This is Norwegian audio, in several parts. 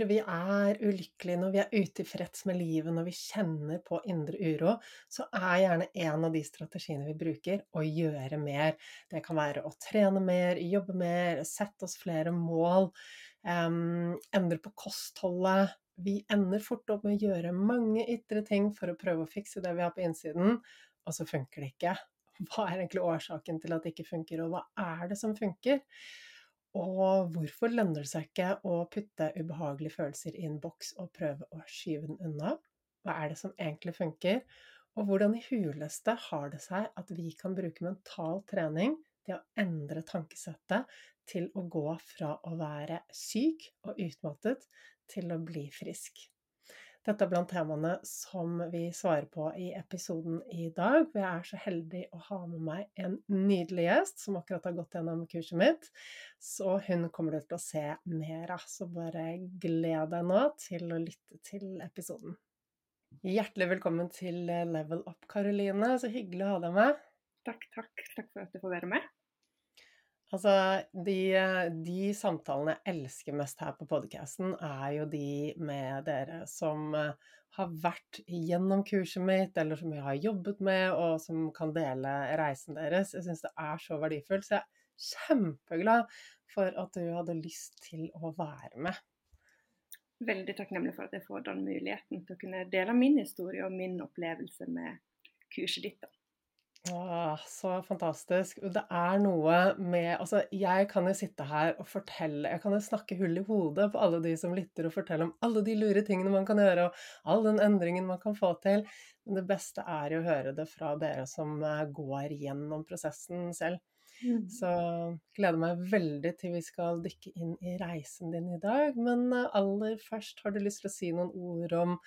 Når vi er ulykkelige, når vi er utilfreds med livet, når vi kjenner på indre uro, så er gjerne en av de strategiene vi bruker, å gjøre mer. Det kan være å trene mer, jobbe mer, sette oss flere mål, um, endre på kostholdet. Vi ender fort opp med å gjøre mange ytre ting for å prøve å fikse det vi har på innsiden, og så funker det ikke. Hva er egentlig årsaken til at det ikke funker, og hva er det som funker? Og hvorfor lønner det seg ikke å putte ubehagelige følelser i en boks og prøve å skyve den unna? Hva er det som egentlig funker? Og hvordan i huleste har det seg at vi kan bruke mental trening til å endre tankesettet til å gå fra å være syk og utmattet til å bli frisk? Dette er blant temaene som vi svarer på i episoden i dag. Jeg er så heldig å ha med meg en nydelig gjest som akkurat har gått gjennom kurset mitt. Så hun kommer du til å se mer av. Så bare gled deg nå til å lytte til episoden. Hjertelig velkommen til Level Up, Karoline. Så hyggelig å ha deg med. Takk, takk. Takk for at du får være med. Altså, de, de, samtalene jeg elsker mest her på podkasten, er jo de med dere som eh, har vært gjennom kurset mitt, eller som jeg har jobbet med, og som kan dele reisen deres. Jeg syns det er så verdifullt. Så jeg er kjempeglad for at du hadde lyst til å være med. Veldig takknemlig for at jeg får den muligheten til å kunne dele min historie og min opplevelse med kurset ditt. da. Åh, så fantastisk. Det er noe med Altså, jeg kan jo sitte her og fortelle Jeg kan jo snakke hull i hodet på alle de som lytter, og fortelle om alle de lure tingene man kan gjøre, og all den endringen man kan få til. Men det beste er jo å høre det fra dere som eh, går gjennom prosessen selv. Mm. Så gleder meg veldig til vi skal dykke inn i reisen din i dag. Men eh, aller først, har du lyst til å si noen ord om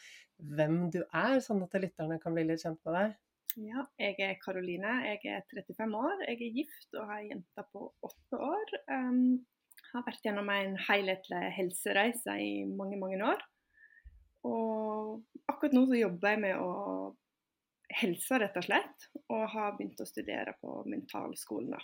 hvem du er, sånn at lytterne kan bli litt kjent med deg? Ja, jeg er Karoline. Jeg er 35 år. Jeg er gift og har ei jente på åtte år. Um, har vært gjennom en helhetlig helsereise i mange, mange år. Og akkurat nå så jobber jeg med å helse, rett og slett. Og har begynt å studere på mentalskolen. da.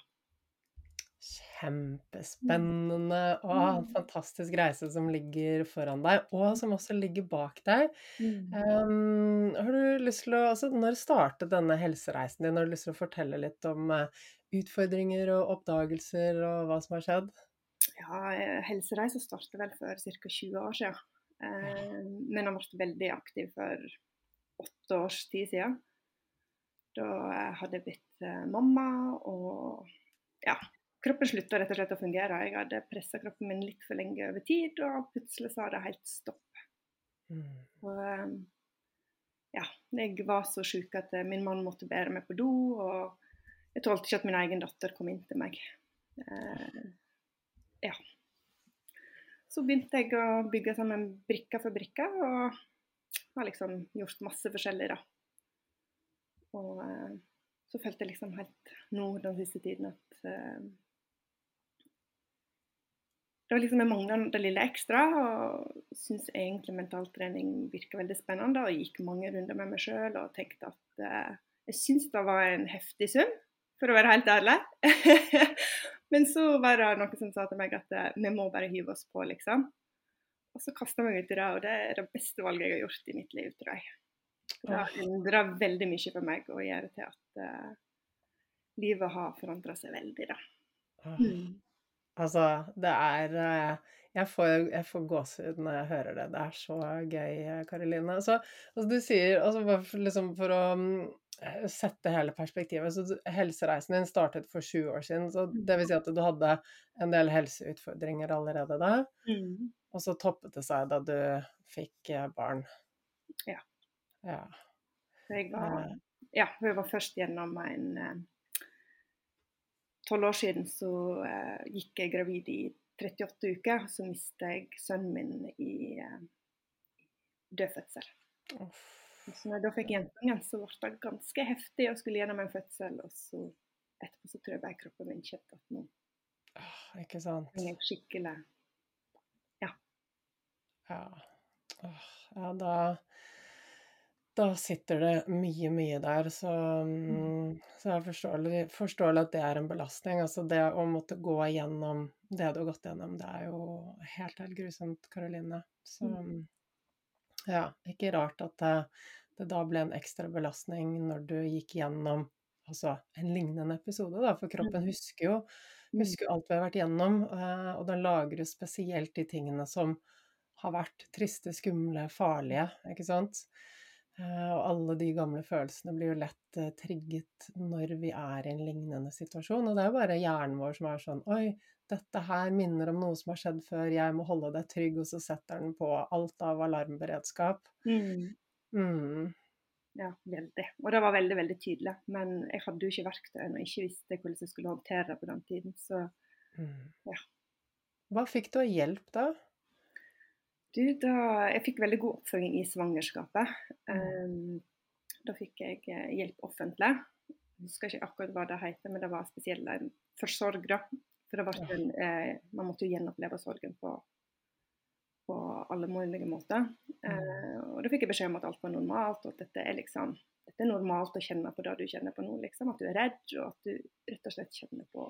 Kjempespennende. Å, en mm. fantastisk reise som ligger foran deg, og som også ligger bak deg. Um, har du lyst til å, altså, Når startet denne helsereisen din? Har du lyst til å fortelle litt om uh, utfordringer og oppdagelser og hva som har skjedd? Ja, helsereisen startet vel for ca. 20 år siden. Uh, men har vært veldig aktiv for åtte års tid siden. Da hadde jeg blitt mamma og ja, kroppen slutta rett og slett å fungere. Jeg hadde pressa kroppen min litt for lenge over tid, og plutselig sa det helt stopp. Mm. Og ehm, ja, jeg var så sjuk at eh, min mann måtte bære meg på do, og jeg tålte ikke at min egen datter kom inn til meg. Eh, ja. Så begynte jeg å bygge sammen brikke for brikke, og har liksom gjort masse forskjellig, da. Og eh, så følte jeg liksom helt nå den siste tiden at eh, det var liksom Jeg mangla det lille ekstra, og syntes egentlig mentaltrening virka veldig spennende. Og gikk mange runder med meg sjøl og tenkte at eh, jeg syntes det var en heftig sum, for å være helt ærlig. Men så var det noen som sa til meg at eh, vi må bare hive oss på, liksom. Og så kasta jeg meg ut i det, og det er det beste valget jeg har gjort i mitt liv, tror jeg. Det har endra veldig mye for meg og gjør til at uh, livet har forandra seg veldig, da. Mm. Altså, det er eh, Jeg får, jeg får gåsehud når jeg hører det. Det er så gøy, Karoline. Så, altså, du sier altså, liksom For å mm, sette hele perspektivet så Helsereisen din startet for sju år siden. så Det vil si at du hadde en del helseutfordringer allerede da. Mm. Og så toppet det seg da du fikk eh, barn. Ja. ja. Jeg var, eh. ja, jeg var først gjennom en tolv år siden så uh, gikk jeg gravid i 38 uker. Så mistet jeg sønnen min i uh, død fødsel. Så når jeg da fikk jentungen, så ble det ganske heftig å skulle gjennom en fødsel. Og så etterpå så tror jeg bare kroppen min kjente at nå oh, Ikke sant. Jeg skikkelig Ja. Ja. Oh, ja, da da sitter det mye, mye der. Så, mm. så jeg forstår, forstår, at det er en belastning. Altså det å måtte gå igjennom det du har gått gjennom, det er jo helt, helt grusomt, Karoline. Så mm. ja, ikke rart at det, det, da ble en ekstra belastning når du gikk gjennom altså, en lignende episode, da, for kroppen mm. husker jo husker alt vi har vært gjennom, eh, og den lagrer spesielt de tingene som har vært triste, skumle, farlige, ikke sant. Og alle de gamle følelsene blir jo lett eh, trigget når vi er i en lignende situasjon. Og det er jo bare hjernen vår som er sånn Oi, dette her minner om noe som har skjedd før, jeg må holde deg trygg, og så setter den på alt av alarmberedskap. Mm. Mm. Ja, veldig. Og det var veldig, veldig tydelig. Men jeg hadde jo ikke verktøyene og ikke visste hvordan jeg skulle håndtere det på den tiden. Så Mm. Ja. Hva fikk du av hjelp da? Du, da Jeg fikk veldig god oppfølging i svangerskapet. Mm. Um, da fikk jeg eh, hjelp offentlig. Jeg husker ikke akkurat hva det heter, men det var spesielle forsørger. For det var ikke en, eh, man måtte jo gjenoppleve sorgen på, på alle mulige måter. Eh, og da fikk jeg beskjed om at alt var normalt, og at dette er liksom dette er normalt å kjenne på det du kjenner på nå. Liksom. At du er redd, og at du rett og slett kjenner på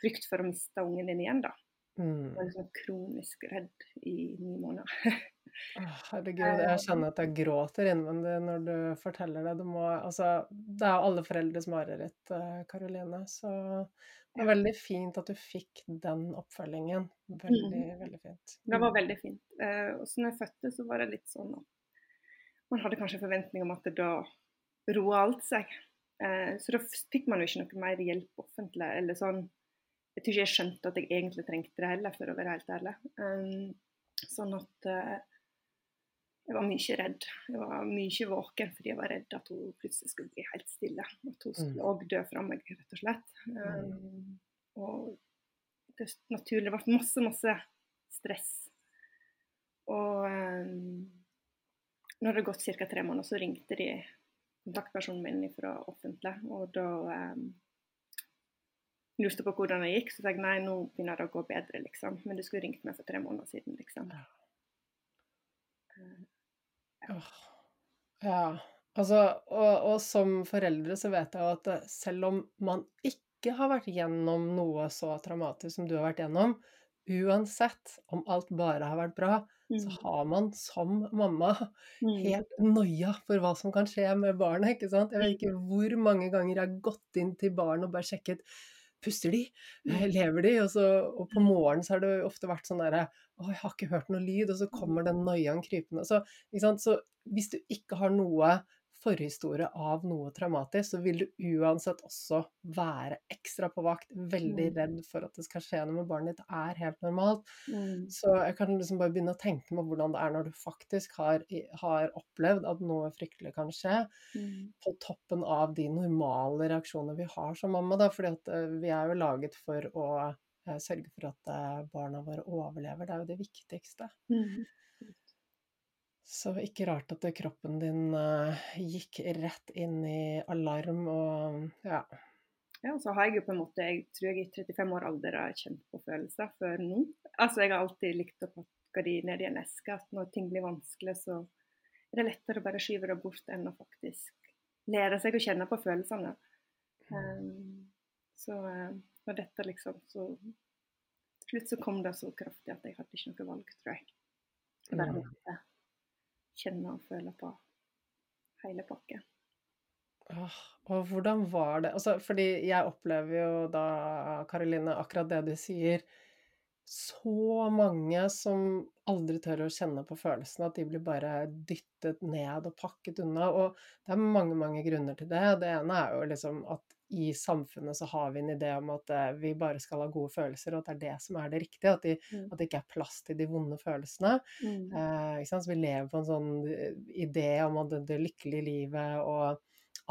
frykt for å miste ungen din igjen. da. Jeg Mm. var liksom kronisk redd i ni måneder. oh, Herregud, jeg kjenner at jeg gråter innvendig når du forteller det. Du må, altså, det er jo alle foreldres mareritt, eh, Karoline. Så det er veldig fint at du fikk den oppfølgingen. Veldig, veldig fint. Det var veldig fint. Eh, og så når jeg fødte, så var det litt sånn man hadde kanskje forventning om at det da roa alt seg. Eh, så da fikk man jo ikke noe mer hjelp offentlig. eller sånn. Jeg tror ikke jeg skjønte at jeg egentlig trengte det heller, for å være helt ærlig. Um, sånn at uh, jeg var mye redd. Jeg var mye våken fordi jeg var redd at hun plutselig skulle bli helt stille. At hun skulle òg dø fra meg, rett og slett. Um, og det naturlig det ble masse, masse stress. Og um, når det hadde gått ca. tre måneder, så ringte de kontaktpersonen min fra offentlig, og da um, lurte på hvordan det gikk. Så sa jeg nei, nå begynner det å gå bedre, liksom. Men du skulle ringt meg for tre måneder siden, liksom. Ja. Eh, Ja, altså, og, og som foreldre så vet jeg jo at eh, selv om man ikke har vært gjennom noe så traumatisk som du har vært gjennom, uansett om alt bare har vært bra, så mm, har man som mamma mm, helt noia for hva som kan skje med barnet, ikke sant? Jeg vet ikke hvor mange ganger jeg har gått inn til barnet og bare sjekket Puster de? Eh, Lever de? Og, så, og på morgenen så har det ofte vært sånn derre Å, jeg har ikke hørt noe lyd, og så kommer den noiaen krypende. Så, så hvis du ikke har noe forhistorie av noe traumatisk, så vil du uansett også være ekstra på vakt, veldig Mm. redd for at det skal skje noe med barnet ditt. Er helt normalt. mm, Så jeg kan liksom bare begynne å tenke meg hvordan det er når du faktisk har, har opplevd at noe fryktelig kan skje, mm, på toppen av de normale reaksjonene vi har som mamma, da. Fordi at eh, vi er jo laget for å eh, sørge for at eh, barna våre overlever. Det er jo det viktigste. mm. Så ikke rart at kroppen din eh, gikk rett inn i alarm og ja. Ja, så har jeg jo på en måte, jeg tror jeg i 35 år alder har kjent på følelser før nå. Altså jeg har alltid likt å pakke de ned i en eske, at når ting blir vanskelig, så er det lettere å bare skyve det bort enn å faktisk lære seg å kjenne på følelsene. Um, så når dette liksom så Til slutt så kom det så kraftig at jeg hadde ikke noe valg, tror. Jeg bare Mm. Kjenne og føle på hele pakken. Åh, og hvordan var det altså, Fordi jeg opplever jo da, Karoline, akkurat det du sier. Så mange som aldri tør å kjenne på følelsene, at de blir bare dyttet ned og pakket unna. Og det er mange, mange grunner til det. Det ene er jo liksom at i samfunnet så har vi en idé om at eh, vi bare skal ha gode følelser, og at det er det som er det riktige. At, de, Mm. at det ikke er plass til de vonde følelsene. Mm. Eh? Så vi lever på en sånn eh, idé om at det, det lykkelige livet og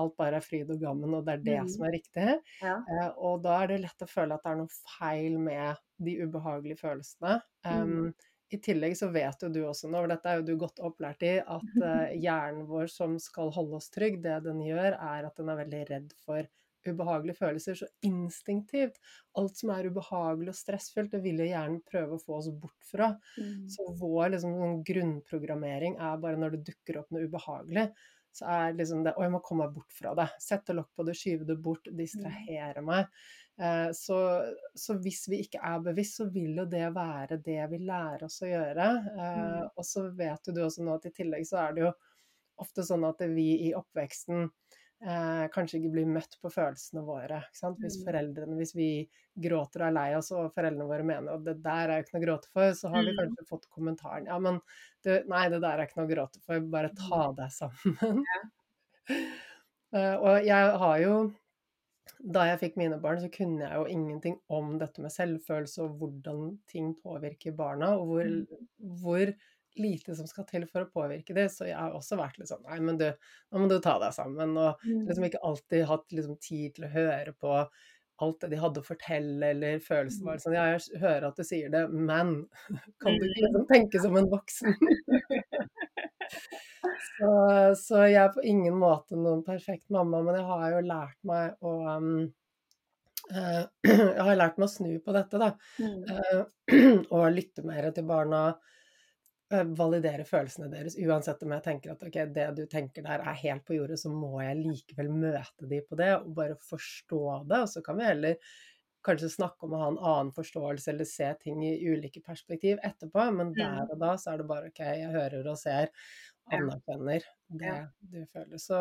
alt bare er fryd og gammen, og det er det Mm. som er riktig. Ja. Eh, og da er det lett å føle at det er noe feil med de ubehagelige følelsene. Um, I tillegg så vet jo du også nå, for dette er jo du godt opplært i, at eh, hjernen vår som skal holde oss trygg, det den gjør, er at den er veldig redd for ubehagelige følelser. Så instinktivt, alt som er ubehagelig og stressfullt, det vil jo hjernen prøve å få oss bort fra. Mm. Så vår liksom, sånn grunnprogrammering er bare når det dukker opp noe ubehagelig, så er liksom det Å, jeg må komme meg bort fra det. Sette lokk på det, skyve det bort, distrahere meg. Eh, så, så hvis vi ikke er bevisst, så vil jo det være det vi lærer oss å gjøre. Eh, Mm. og så vet jo du også nå at i tillegg så er det jo ofte sånn at vi i oppveksten eh, kanskje ikke blir møtt på følelsene våre. Hvis Mm. foreldrene, hvis vi gråter og er lei oss, og foreldrene våre mener at det der er jo ikke noe å gråte for, så har vi Mm. kanskje fått kommentaren ja, men du, nei, det der er ikke noe å gråte for, bare ta deg sammen. Eh, og jeg har jo da jeg fikk mine barn, så kunne jeg jo ingenting om dette med selvfølelse og hvordan ting påvirker barna, og hvor, Mm. hvor lite som skal til for å påvirke det. Så jeg har også vært litt sånn Nei, men du, nå må du ta deg sammen. Og liksom Mm. ikke alltid hatt liksom tid til å høre på alt det de hadde å fortelle, eller følelsen var sånn Ja, jeg hører at du sier det, men kan du ikke liksom tenke som en voksen? Så, så jeg er på ingen måte noen perfekt mamma, men jeg har jo lært meg å um, uh, Jeg har lært meg å snu på dette, da. Mm. Eh, og lytte mer til barna. Eh, Validere følelsene deres, uansett om jeg tenker at ok, det du tenker der er helt på jordet, så må jeg likevel møte de på det, og bare forstå det. Og så kan vi heller kanskje snakke om å ha en annen forståelse eller se ting i ulike perspektiv etterpå, men der Mm. og da så er det bare OK, jeg hører og ser, anerkjenner det du føler. Så,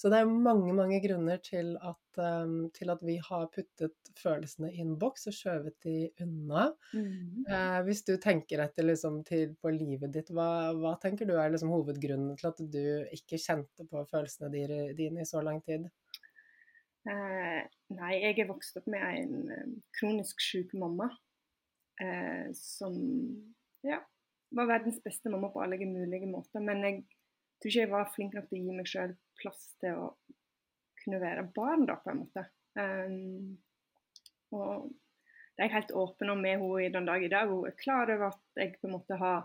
så det er mange, mange grunner til at, um, til at vi har puttet følelsene i en boks og skjøvet de unna. Mm. Uh, hvis du tenker etter liksom, til, på livet ditt, hva, hva tenker du er liksom, hovedgrunnen til at du ikke kjente på følelsene dine, dine i så lang tid? Uh, nei, jeg er vokst opp med en eh, kronisk syk mamma. uh, som ja, var verdens beste mamma på alle mulige måter. Men jeg tror ikke jeg var flink nok til å gi meg sjøl plass til å kunne være barn, da, på en måte. Um, og det er jeg helt åpen om med henne i den dag i dag. Hun er klar over at jeg på en måte har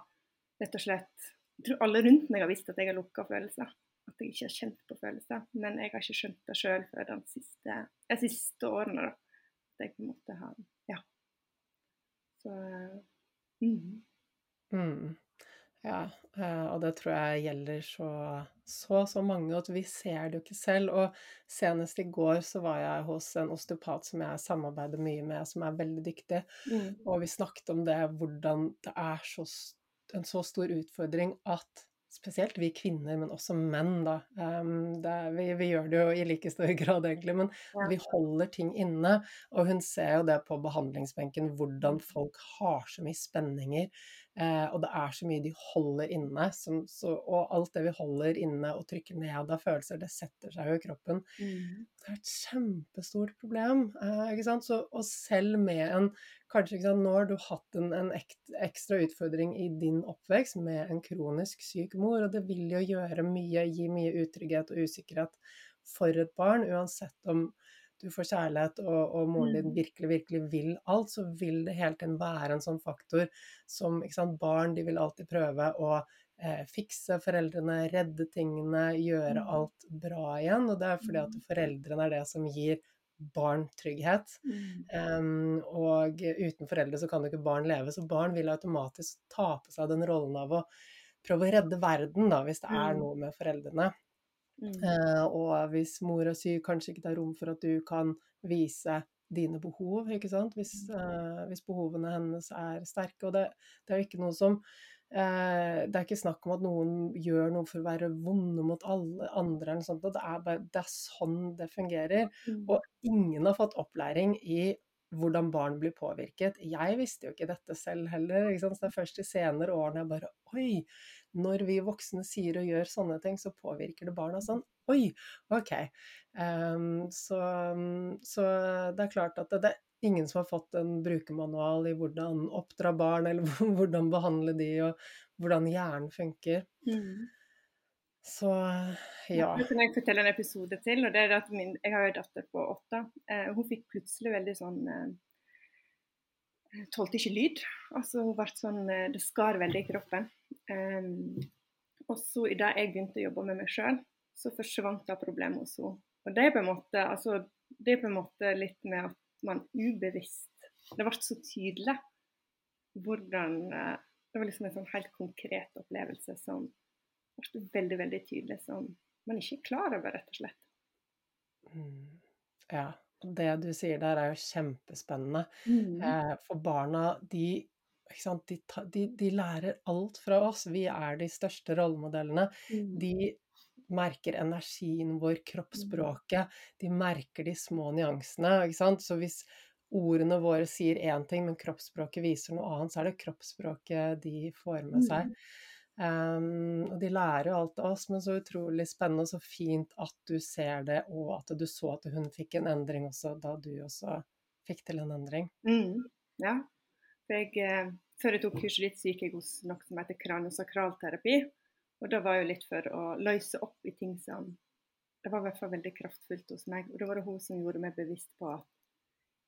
rett og slett Jeg tror alle rundt meg har visst at jeg har lukka følelser. At jeg ikke har kjent på følelser. Men jeg har ikke skjønt det sjøl før de siste, de siste årene. da. At jeg på en måte har Ja. Så mm. Mm. Ja, eh, og det tror jeg gjelder så, så, så mange, at vi ser det jo ikke selv. Og senest i går så var jeg hos en osteopat som jeg samarbeider mye med, som er veldig dyktig, Mm. og vi snakket om det, hvordan det er så, en så stor utfordring at Spesielt vi kvinner, men også menn, da. Um, det vi, vi gjør det jo i like stor grad, egentlig, men Ja. vi holder ting inne. Og hun ser jo det på behandlingsbenken, hvordan folk har så mye spenninger. Eh, og det er så mye de holder inne. Som, så, og alt det vi holder inne og trykker ned av følelser, det setter seg jo i kroppen. Mm. Det er et kjempestort problem. Eh? Så, og selv med en Kanskje ikke sant, nå har du hatt en, en ek, ekstra utfordring i din oppvekst med en kronisk syk mor, og det vil jo gjøre mye, gi mye utrygghet og usikkerhet for et barn, uansett om du får kjærlighet og, og moren din Mm. virkelig, virkelig vil alt, så vil det hele tiden være en sånn faktor som sant, Barn de vil alltid prøve å eh, fikse foreldrene, redde tingene, gjøre Mm. alt bra igjen. Og det er fordi at Mm. foreldrene er det som gir barn trygghet. Um, og uten foreldre så kan jo ikke barn leve, så barn vil automatisk ta på seg den rollen av å prøve å redde verden, da, hvis det er noe med foreldrene. Mm. Eh, og hvis mor er syk, kanskje ikke det er rom for at du kan vise dine behov, ikke sant? Hvis, uh, hvis behovene hennes er sterke. Og det, det er jo ikke noe som uh, Det er ikke snakk om at noen gjør noe for å være vonde mot alle andre, eller sånt, det er, bare, det er sånn det fungerer. Mm. Og ingen har fått opplæring i hvordan barn blir påvirket. Jeg visste jo ikke dette selv heller. Ikke? Så det er først de senere årene jeg bare Oi! Når vi voksne sier og gjør sånne ting, så påvirker det barna sånn. Oi! OK. Um, så, så det er klart at det, det er ingen som har fått en brukermanual i hvordan oppdra barn, eller hvordan behandle de, og hvordan hjernen funker. Mm. Så ja. Nå kan jeg fortelle en episode til. og det er at min, Jeg har en datter på åtte. Eh, hun fikk plutselig veldig sånn eh, Tålte ikke lyd. Altså ble sånn, eh, Det skar veldig i kroppen. Um, og så idet jeg begynte å jobbe med meg sjøl, så forsvant det problemet hos henne. Og det er på en måte altså, det er på en måte litt med at man ubevisst Det ble så tydelig hvordan eh, Det var liksom en sånn helt konkret opplevelse som ble veldig, veldig tydelig, som man ikke er klar over, rett og slett. Mm. Ja. Det du sier der, er jo kjempespennende. Mm. Eh, for barna, de? De, de, de lærer alt fra oss. Vi er de største rollemodellene. Mm. De merker energien vår, kroppsspråket. De merker de små nyansene. Så hvis ordene våre sier én ting, men kroppsspråket viser noe annet, så er det kroppsspråket de får med seg. Um, og de lærer jo alt av oss, men så utrolig spennende og så fint at du ser det, og at du så at hun fikk en endring også, da du også fikk til en endring. Mm, ja. Jeg, eh, før jeg tok kurset ditt, så gikk jeg hos noe som heter kraniosakralterapi. Og det var jo litt for å løse opp i ting som Det var i hvert fall veldig kraftfullt hos meg. Og da var det hun som gjorde meg bevisst på at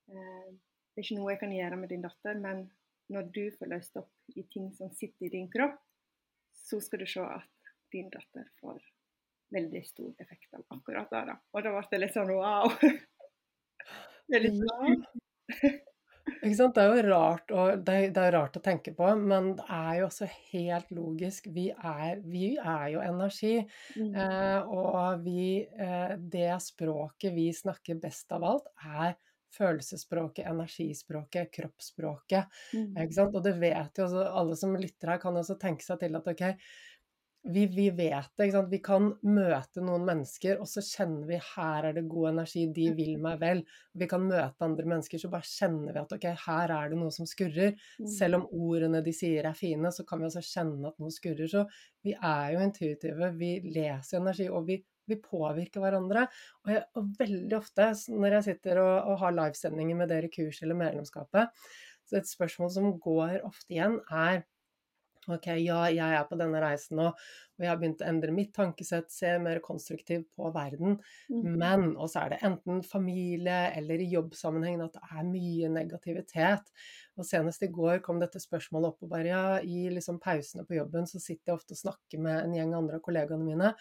eh, det er ikke noe jeg kan gjøre med din datter, men når du får løst opp i ting som sitter i din kropp, så skal du se at din datter får veldig stor effekt av akkurat det. Da. Og da ble det litt sånn wow. Det er litt ja. Ikke sant? Det er jo rart, og det er, det er rart å tenke på, men det er jo også helt logisk. Vi er, vi er jo energi. Mm. Eh, og vi, eh, det språket vi snakker best av alt, er følelsesspråket, energispråket, kroppsspråket. Mm. Og det vet jo også, alle som lytter her, kan også tenke seg til at ok, vi, vi, vet det. ikke sant? Vi kan møte noen mennesker, og så kjenner vi her er det god energi, de vil meg vel. Vi kan møte andre mennesker, så bare kjenner vi at ok, her er det noe som skurrer. Mm. Selv om ordene de sier er fine, så kan vi også kjenne at noe skurrer. Så vi er jo intuitive, vi leser energi, og vi vi påvirker hverandre. Og, jeg, og, veldig ofte når jeg sitter og, og har livesendinger med dere i kurs eller medlemskapet, så et spørsmål som går ofte igjen, er Ok, ja, jeg er på denne reisen nå, og jeg har begynt å endre mitt tankesett, se mer konstruktivt på verden. Mm. Men Og så er det enten familie eller i jobbsammenheng at det er mye negativitet. Og senest i går kom dette spørsmålet opp, og bare ja, i liksom pausene på jobben så sitter jeg ofte og snakker med en gjeng andre av kollegaene mine,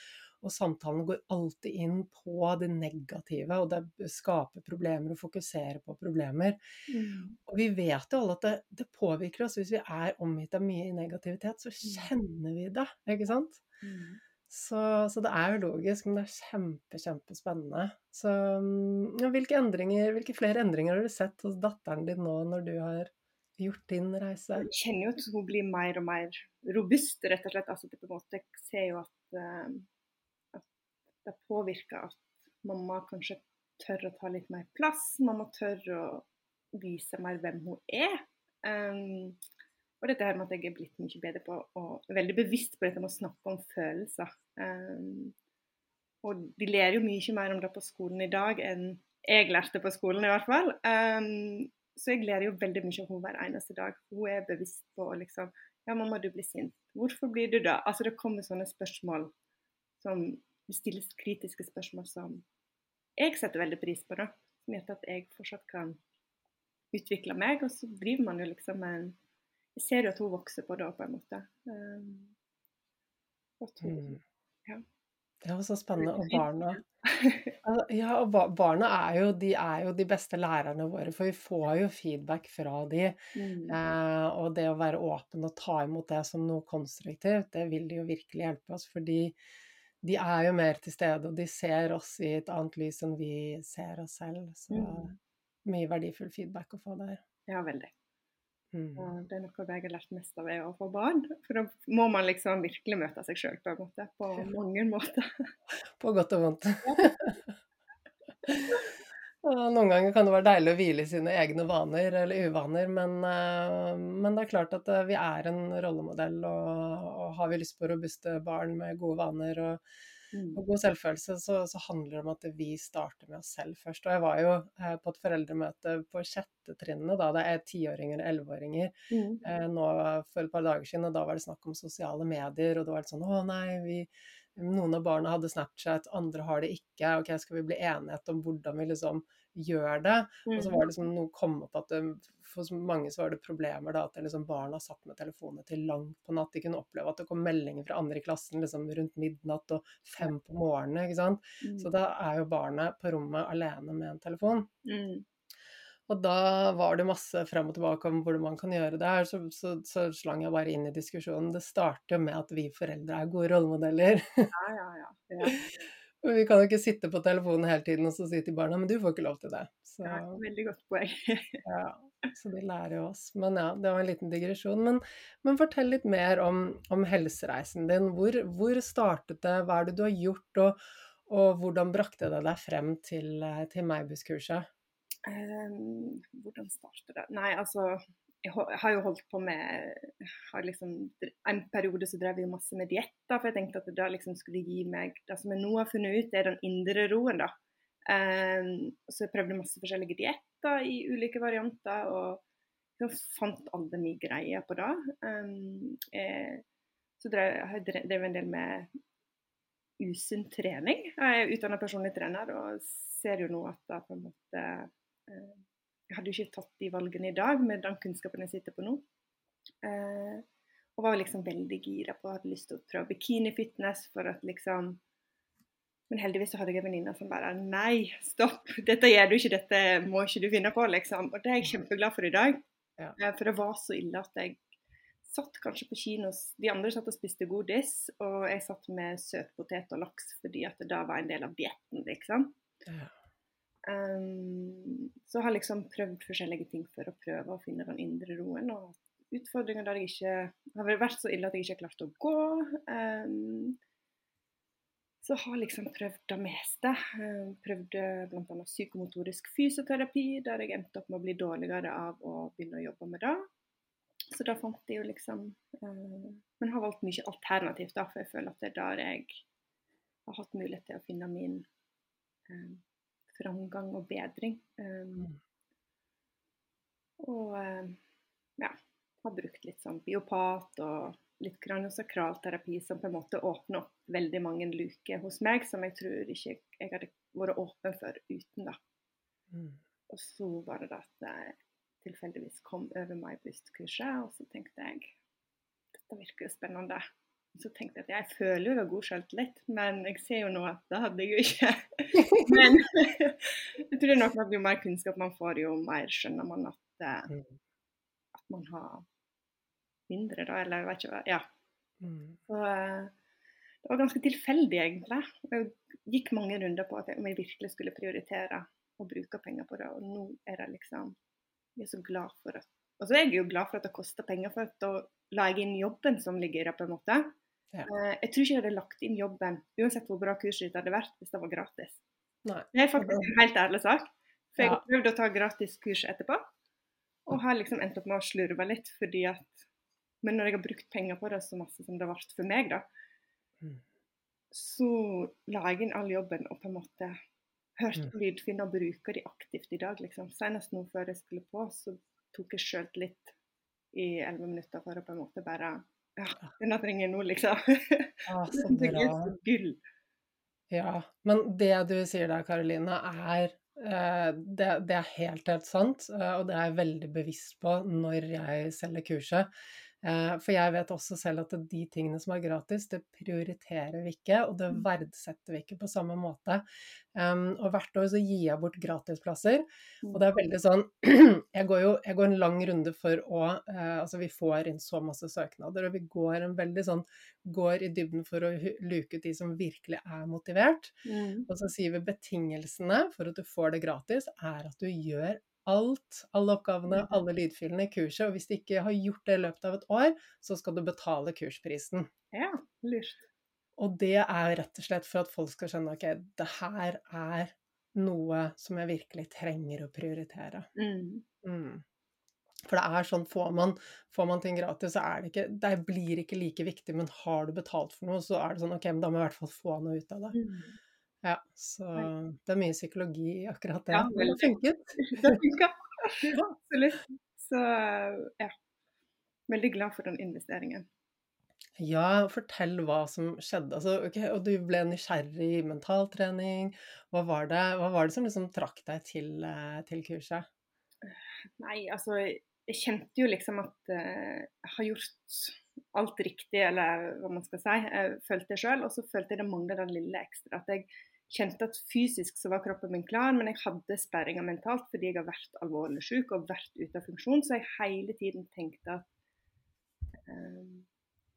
og samtalen går alltid inn på det negative, og det skaper problemer og fokuserer på problemer. Mm. Og vi vet jo alle at det, det, påvirker oss. Hvis vi er omgitt av mye negativitet, så mm. kjenner vi det, ikke sant? Mm. Så, så, det er jo logisk, men det er kjempe, kjempespennende. Så mm, ja, hvilke, endringer, hvilke flere endringer har du sett hos datteren din nå når du har gjort din reise? Jeg kjenner jo at hun blir mer og mer robust, rett og slett. Altså, på en måte, jeg ser jo at uh, det påvirker at mamma kanskje tør å ta litt mer plass. Mamma tør å vise mer hvem hun er. Um, og dette her med at jeg er blitt mye bedre på og veldig bevisst på dette med å snakke om følelser. Um, og de ler jo mye mer om det på skolen i dag enn jeg lærte på skolen, i hvert fall. Um, så jeg lærer jo veldig mye av henne hver eneste dag. Hun er bevisst på liksom Ja, mamma, du blir sint. Hvorfor blir du det? Altså, det kommer sånne spørsmål som det stilles kritiske spørsmål som jeg setter veldig pris på, da. Som gjør at jeg fortsatt kan utvikle meg. Og så driver man jo liksom med en Jeg ser jo at hun vokser på det, på en måte. Um, hun, mm. ja. Det var så spennende. Og barna Ja, og barna er jo, de er jo de beste lærerne våre, for vi får jo feedback fra de. Mm. Eh, og det å være åpen og ta imot det som noe konstruktivt, det vil jo virkelig hjelpe oss. fordi de er jo mer til stede, og de ser oss i et annet lys enn vi ser oss selv. Så mm. mye verdifull feedback å få der. Ja, veldig. Mm. det er noe jeg har lært mest av, å få barn. For da må man liksom virkelig møte seg sjøl på en måte. På mange måter. på godt og vondt. Noen ganger kan det være deilig å hvile i sine egne vaner eller uvaner, men, eh, men det er klart at eh, vi er en rollemodell, og, og har vi lyst på robuste barn med gode vaner og, mm. og god selvfølelse, så, så, handler det om at vi starter med oss selv først. Og jeg var jo eh, på et foreldremøte på sjette trinnet, da det er tiåringer og elleveåringer, mm. nå for et par dager siden, og da var det snakk om sosiale medier, og det var litt sånn å nei, vi noen av barna hadde Snapchat, andre har det ikke. ok, Skal vi bli enighet om hvordan vi liksom gjør det? Og så var det liksom noe kom opp at det, for mange så var det problemer da, at liksom barna satt med telefonene til langt på natt. De kunne oppleve at det kom meldinger fra andre i klassen liksom rundt midnatt og fem på morgenen. ikke sant? Mm. Så da er jo barnet på rommet alene med en telefon. Mm. Og da var det masse frem og tilbake om hvordan man kan gjøre det her, så, så, så slang jeg bare inn i diskusjonen. Det starter jo med at vi foreldre er gode rollemodeller. Ja, ja, ja. ja. vi kan jo ikke sitte på telefonen hele tiden og så si til barna men du får ikke lov til det. Så, ja, veldig godt poeng. ja. Så de lærer jo oss. Men ja, det var en liten digresjon. Men, men fortell litt mer om, om helsereisen din. Hvor, hvor, startet det, hva er det du har gjort, og, og hvordan brakte det deg frem til, til Meibus-kurset? Um, hvordan starter det? Nei, altså jeg har jo holdt på med liksom, En periode så drev jeg masse med dietter, for jeg tenkte at det da liksom skulle gi meg Det som jeg nå har funnet ut, er den indre roen, da. Um, så jeg prøvde masse forskjellige dietter i ulike varianter, og jeg fant alle mine greier på det. Um, jeg, så drev, jeg drevet en del med usunn trening. Jeg er utdannet personlig trener og ser jo nå at det på en måte Jeg hadde jo ikke tatt de valgene i dag med den kunnskapen jeg sitter på nå. Uh, og var liksom veldig gira på å ha lyst til å prøve bikini-fitness for at liksom men heldigvis så hadde jeg en venninne som bare Nei, stopp! Dette gjør du ikke, dette må ikke du finne på, liksom. Og det er jeg kjempeglad for i dag. Ja. Eh, for det var så ille at jeg satt kanskje på kino De andre satt og spiste godis, og jeg satt med søtpotet og laks fordi at det da var en del av dietten, liksom. Ja. Um, så jeg har liksom prøvd forskjellige ting for å prøve å finne den indre roen. Og utfordringer der jeg ikke har vært så ille at jeg ikke har klart å gå. Um, så har liksom prøvd det meste. Eh, prøvde bl.a. psykomotorisk fysioterapi, der jeg endte opp med å bli dårligere av å begynne å jobbe med det. Så da fant jeg jo liksom uh, Men har valgt mye alternativt, da, for jeg føler at det er der jeg har hatt mulighet til å finne min uh, framgang og bedring. Um, og uh, ja, har brukt litt sånn biopat og litt kraniosakralterapi som på en måte åpner opp veldig mange luker hos meg, som jeg tror ikke jeg hadde vært åpen for uten. da. Mm. Og så var det at jeg tilfeldigvis kom over MyBoost-kurset, og så tenkte jeg dette virker jo spennende. Så tenkte jeg at jeg føler jo god selvtillit, men jeg ser jo nå at det hadde jeg jo ikke. men jeg tror nok at jo mer kunnskap man får, jo mer skjønner man at, eh, mm. at man har mindre, da, eller jeg vet ikke hva. Ja. Mm. Så uh, det var ganske tilfeldig, egentlig. Jeg gikk mange runder på om jeg virkelig skulle prioritere å bruke penger på det, og nå er det liksom Jeg er så glad for at Og så er jeg jo glad for at det koster penger, for at da la jeg inn jobben som ligger i det, på en måte. Ja. Uh, jeg tror ikke jeg hadde lagt inn jobben, uansett hvor bra kurset ditt hadde vært, hvis det var gratis. Nei. Det er faktisk en helt ærlig sak. For jeg har prøvd å ta gratis kurs etterpå, og har liksom endt opp med å slurve litt fordi at men når jeg har brukt penger på det så masse som det vært for meg, da, mm. så la jeg inn all jobben og på en måte hørt på mm. lydfinn og bruker de aktivt i dag. liksom. Senest nå før jeg skulle på, så tok jeg sjøltillit i elleve minutter for å på en måte bare Ja, denne trenger jeg nå, liksom. Ah, så bra. Ja, men det du sier der, Karoline, er eh, det, det, er helt, helt sant, eh, og det er jeg veldig bevisst på når jeg selger kurset. Eh, for jeg vet også selv at de tingene som er gratis, det prioriterer vi ikke, og det mm. verdsetter vi ikke på samme måte. Um, og hvert år så gir jeg bort gratisplasser, og det er mm. veldig sånn Jeg går jo jeg går en lang runde for å uh, Altså vi får inn så masse søknader, og vi går en veldig sånn går i dybden for å luke ut de som virkelig er motivert. Mm. Og så sier vi betingelsene for at du får det gratis, er at du gjør alt, alle oppgavene, mm. alle lydfyllene i kurset. Og hvis du ikke har gjort det i løpet av et år, så skal du betale kursprisen. Ja, lurt. Og det er rett og slett for at folk skal skjønne ok, det her er noe som jeg virkelig trenger å prioritere. Mm. Mm. For det er sånn, får man, får man ting gratis, så er det ikke Det blir ikke like viktig, men har du betalt for noe, så er det sånn ok, men da må jeg i hvert fall få noe ut av det. Mm. Ja, så det er mye psykologi i akkurat det. Ja, det har funket. Det funka. Absolutt. Så ja. Veldig glad for den investeringen. Ja, fortell hva som skjedde. Altså, okay, og du ble nysgjerrig i mentaltrening. Hva var det, hva var det som liksom trakk deg til, eh, til, kurset? Nei, altså Jeg kjente jo liksom at uh, jeg har gjort alt riktig, eller hva man skal si. Jeg følte det sjøl. Og så følte jeg det mangla den lille ekstra. At jeg kjente at fysisk så var kroppen min klar, men jeg hadde sperringer mentalt fordi jeg har vært alvorlig syk og vært ute av funksjon. Så jeg hele tiden tenkte at um,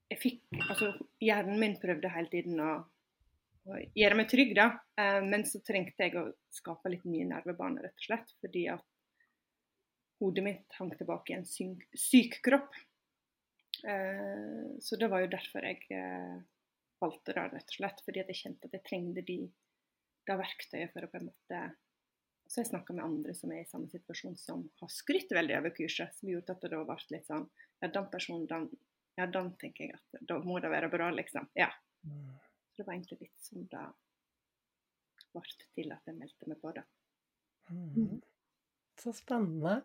jeg fikk Altså, hjernen min prøvde hele tiden å, å gjøre meg trygg, da. Uh, men så trengte jeg å skape litt nye nervebaner, rett og slett. Fordi at hodet mitt hang tilbake i en syk, syk kropp. Eh, så det var jo derfor jeg eh, valgte det, rett og slett. Fordi jeg kjente at jeg trengte de, det verktøyet for å på en måte Så jeg snakka med andre som er i samme situasjon, som har skrytt veldig over kurset. Som gjorde at det da ble litt sånn Ja, den personen, den, ja, den tenker jeg at da må det være bra, liksom. Ja. Mm. Så det var egentlig litt som det ble til at jeg meldte meg på det. Mm. Så spennende.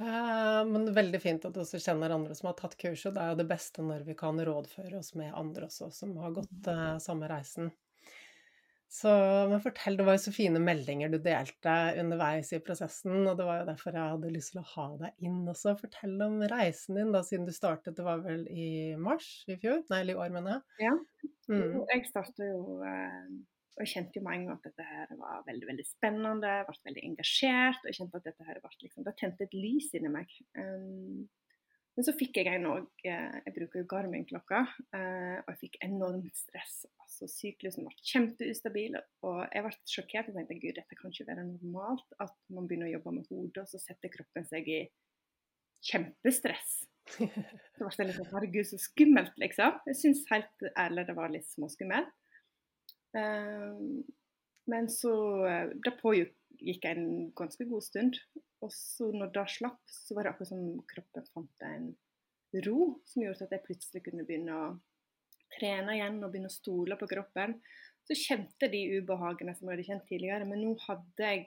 Eh, men veldig fint at du også kjenner andre som har tatt kurset. Det er jo det beste når vi kan rådføre oss med andre også, som har gått uh, samme reisen. Så men fortell, det var jo så fine meldinger du delte underveis i prosessen, og det var jo derfor jeg hadde lyst til å ha deg inn også. Fortell om reisen din, da, siden du startet, det var vel i mars i fjor? Nei, eller i år, mener jeg. Ja. Mm. Jeg starta jo uh og jeg kjente jo med en gang at dette her var veldig veldig spennende, jeg ble veldig engasjert. Og jeg kjente at dette her ble liksom, det tente et lys inni meg. Um, men så fikk jeg en òg eh, Jeg bruker jo Garmin-klokka, uh, og jeg fikk enormt stress. altså Syklusen ble kjempeustabil, og jeg ble sjokkert. Jeg tenkte gud, dette kan ikke være normalt at man begynner å jobbe med hodet, og så setter kroppen seg i kjempestress. Så ble det litt sånn herregud, så skummelt, liksom. Jeg syns helt ærlig det var litt småskummelt. Ehm, men så eh, Det pågikk en ganske god stund. Og så når det slapp, så var det akkurat som kroppen fant en ro som gjorde at jeg plutselig kunne begynne å trene igjen og begynne å stole på kroppen. Så kjente de ubehagene som jeg hadde kjent tidligere, men nå hadde jeg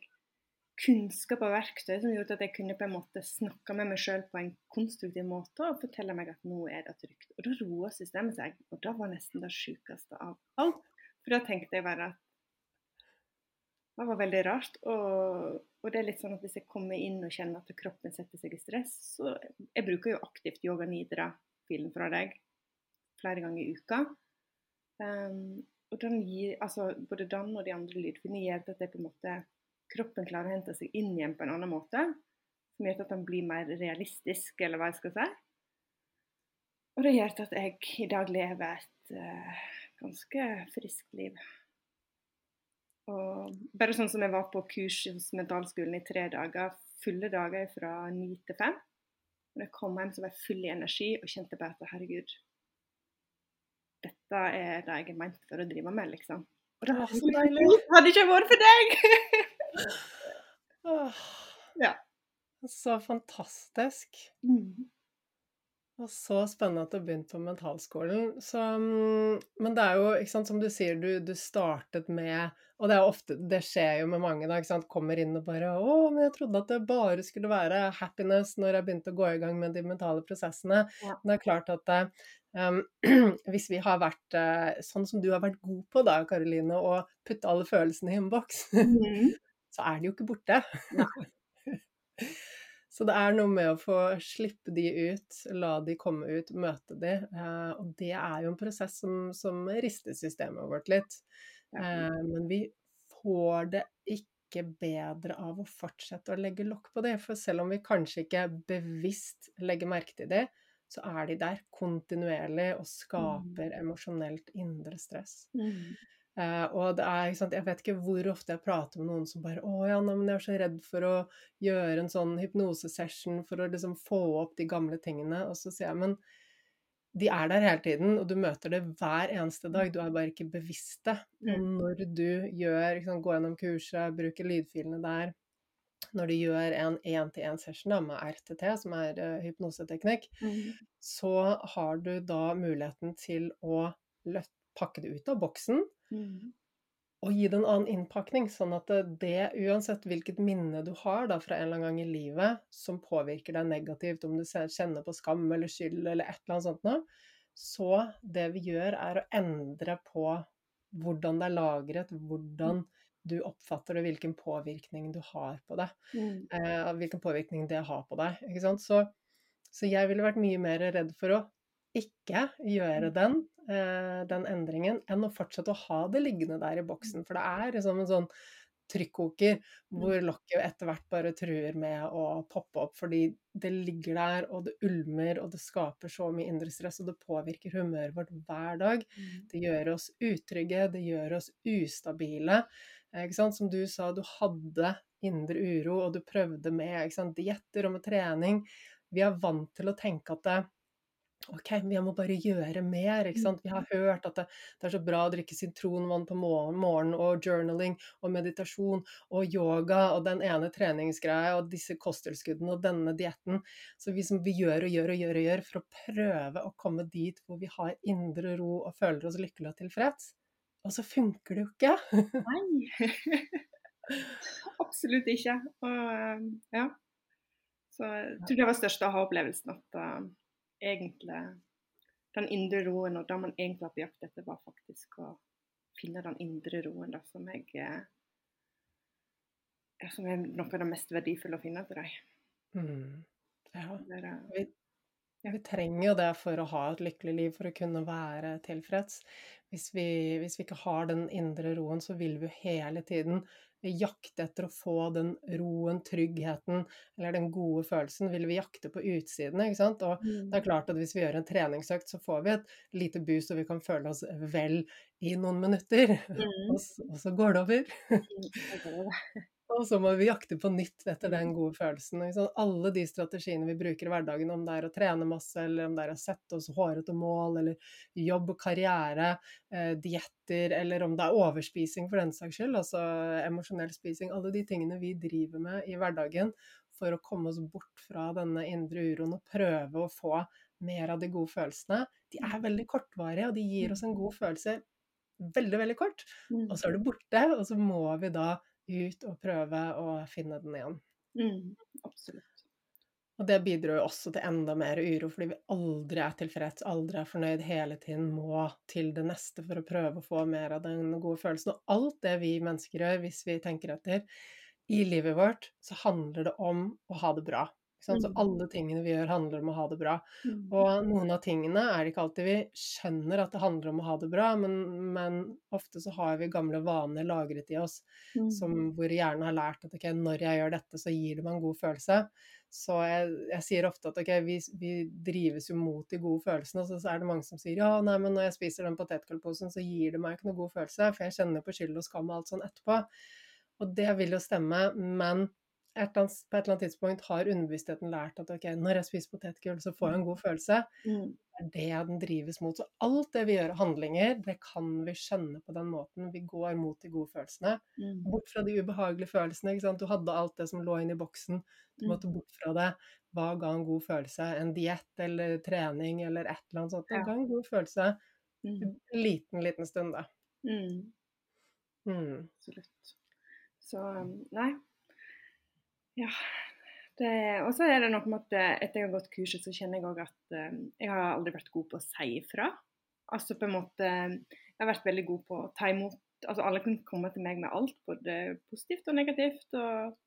kunnskap og verktøy som gjorde at jeg kunne på en måte snakke med meg sjøl på en konstruktiv måte og fortelle meg at nå er det trygt. Og da roa systemet seg, og det var nesten det sjukeste av alt. For da tenkte jeg bare at det var veldig rart. Og, og, det er litt sånn at hvis jeg kommer inn og kjenner at kroppen setter seg i stress, så Jeg bruker jo aktivt yoga nidra-filen fra deg flere ganger i uka. Um, og den gir, altså Både den og de andre lydfilene gjør at jeg på en måte, kroppen klarer å hente seg inn igjen på en annen måte. Som gjør at den blir mer realistisk, eller hva jeg skal si. Og det gjør at jeg i dag lever et uh, ganske friskt liv. Og bare sånn som jeg var på kurs hos mentalskolen i tre dager, fulle dager fra ni til fem. Når jeg kom hjem, så var jeg full i energi og kjente bare at herregud, dette er det jeg er ment for å drive med, liksom. Og det var så deilig. Hadde ikke vært for deg! ja. Så fantastisk. Mm. Og så spennende at du begynte på mentalskolen. Så, mm, men det er jo, sant, som du sier, du, du, startet med Og det er ofte Det skjer jo med mange, da. Kommer inn og bare 'Å, men jeg trodde at det bare skulle være happiness når jeg begynte å gå i gang med de mentale prosessene'. Ja. Det er klart at um, hvis vi har vært uh, sånn som du har vært god på, da, Karoline, å putte alle følelsene i en boks, mm -hmm. så er de jo ikke borte. Så det er noe med å få slippe de ut, la de komme ut, møte de. Eh, og det er jo en prosess som, som rister systemet vårt litt. Eh, men vi får det ikke bedre av å fortsette å legge lokk på det. For selv om vi kanskje ikke bevisst legger merke til det, så er de der kontinuerlig og mm. skaper emosjonelt indre stress. Mm. Uh, og det er, sant, Jeg vet ikke hvor ofte jeg prater med noen som bare 'Å ja, men jeg er så redd for å gjøre en sånn hypnosesession for å liksom få opp de gamle tingene.' Og så sier jeg 'Men de er der hele tiden, og du møter det hver eneste dag. Du er bare ikke bevisst det. Og når du gjør, liksom, går gjennom kurset, bruker lydfilene der når du gjør en én-til-én-session med RTT, som er uh, hypnoseteknikk, mm. så har du da muligheten til å pakke det ut av boksen Mm. Og gi det en annen innpakning, sånn at det, uansett hvilket minne du har da, fra en eller annen gang i livet som påvirker deg negativt, om du kjenner på skam eller skyld eller et eller annet sånt noe, så det vi gjør, er å endre på hvordan det er lagret, hvordan du oppfatter det, hvilken påvirkning du har på det. Mm. Eh, hvilken påvirkning det har på deg. Ikke sant? Så, så jeg ville vært mye mer redd for å ikke gjøre mm. den, eh, den endringen, enn å fortsette å ha det liggende der i boksen. For det er liksom en sånn trykkoker mm. hvor lokket etter hvert bare truer med å poppe opp. Fordi det ligger der, og det ulmer, og det skaper så mye indre stress, og det påvirker humøret vårt hver dag. Mm. Det gjør oss utrygge, det gjør oss ustabile. Som du sa, du hadde indre uro, og du prøvde med dietter og med trening. Vi er vant til å tenke at det, OK, vi må bare gjøre mer. ikke sant? Vi har hørt at det, det er så bra å drikke sitronvann på morgenen, og journaling og meditasjon og yoga og den ene treningsgreia og disse kosttilskuddene og denne dietten. Så vi, som vi gjør og gjør og gjør og gjør for å prøve å komme dit hvor vi har indre ro og føler oss lykkelige og tilfreds. Og så funker det jo ikke. Nei. Absolutt ikke. Og ja. Så jeg tror det var største ha opplevelsen at uh, egentlig den indre roen, og det man egentlig var på jakt etter, var faktisk å finne den indre roen da, som, jeg, som er noe av det mest verdifulle å finne til deg. Mm. Ja. Vi, vi, trenger jo det for å ha et lykkelig liv, for å kunne være tilfreds. Hvis vi, hvis vi ikke har den indre roen, så vil vi hele tiden jakte etter å få den roen, tryggheten eller den gode følelsen, vil vi jakte på utsiden. ikke sant? Og mm. det er klart at hvis vi gjør en treningsøkt, så får vi et lite boost, og vi kan føle oss vel i noen minutter. Mm. og, og, så går det over. Mm, og så må vi jakte på nytt etter den mm. gode følelsen. Alle de strategiene vi bruker i hverdagen, om det er å trene masse, eller om det er å sette oss hårete mål, eller jobb og karriere, eh, dietter, eller om det er overspising for den saks skyld, altså emosjonell spising. Alle de tingene vi driver med i hverdagen for å komme oss bort fra denne indre uroen og prøve å få mer av de gode følelsene, de er mm. veldig kortvarige, og de gir oss en god følelse veldig, veldig kort. Og så er det borte, og så må vi da ut og prøve å finne den igjen. Mm, absolutt. Og det bidrar jo også til enda mer uro, fordi vi aldri er tilfreds, aldri er fornøyd, hele tiden må til det neste for å prøve å få mer av den gode følelsen. Og alt det vi mennesker gjør, hvis vi tenker etter, i livet vårt, så handler det om å ha det bra. Så mm. alle tingene vi gjør, handler om å ha det bra. Mm. Og noen av tingene er det ikke alltid vi skjønner at det handler om å ha det bra, men, men ofte så har vi gamle vaner lagret i oss mm. som, hvor hjernen har lært at ok, når jeg gjør dette, så gir det meg en god følelse. Så jeg, jeg sier ofte at ok, vi, vi, drives jo mot de gode følelsene, og så er det mange som sier ja, nei, men når jeg spiser den potetgullposen, så gir det meg ikke noe god følelse, for jeg kjenner på skyld og skam og alt sånn etterpå. Og det vil jo stemme, men et annet, på et eller annet tidspunkt har underbevisstheten lært at ok, når jeg spiser potetgull, så får jeg en god følelse. Mm. Det er det den drives mot. Så alt det vi gjør av handlinger, det kan vi skjønne på den måten. Vi går mot de gode følelsene. Mm. Bort fra de ubehagelige følelsene. ikke sant? Du hadde alt det som lå inni boksen. Du måtte mm. bort fra det. Hva ga en god følelse? En diett eller trening eller et eller annet sånt. Det ga en god følelse mm. en liten, liten stund, da. Mm. Mm. Absolutt. Så nei, ja. Og så er det noe med at måte etter jeg har gått kurset, så kjenner jeg òg at um, jeg har aldri vært god på å si ifra. Altså på en måte Jeg har vært veldig god på å ta imot Altså alle kunne komme til meg med alt, både positivt og negativt. og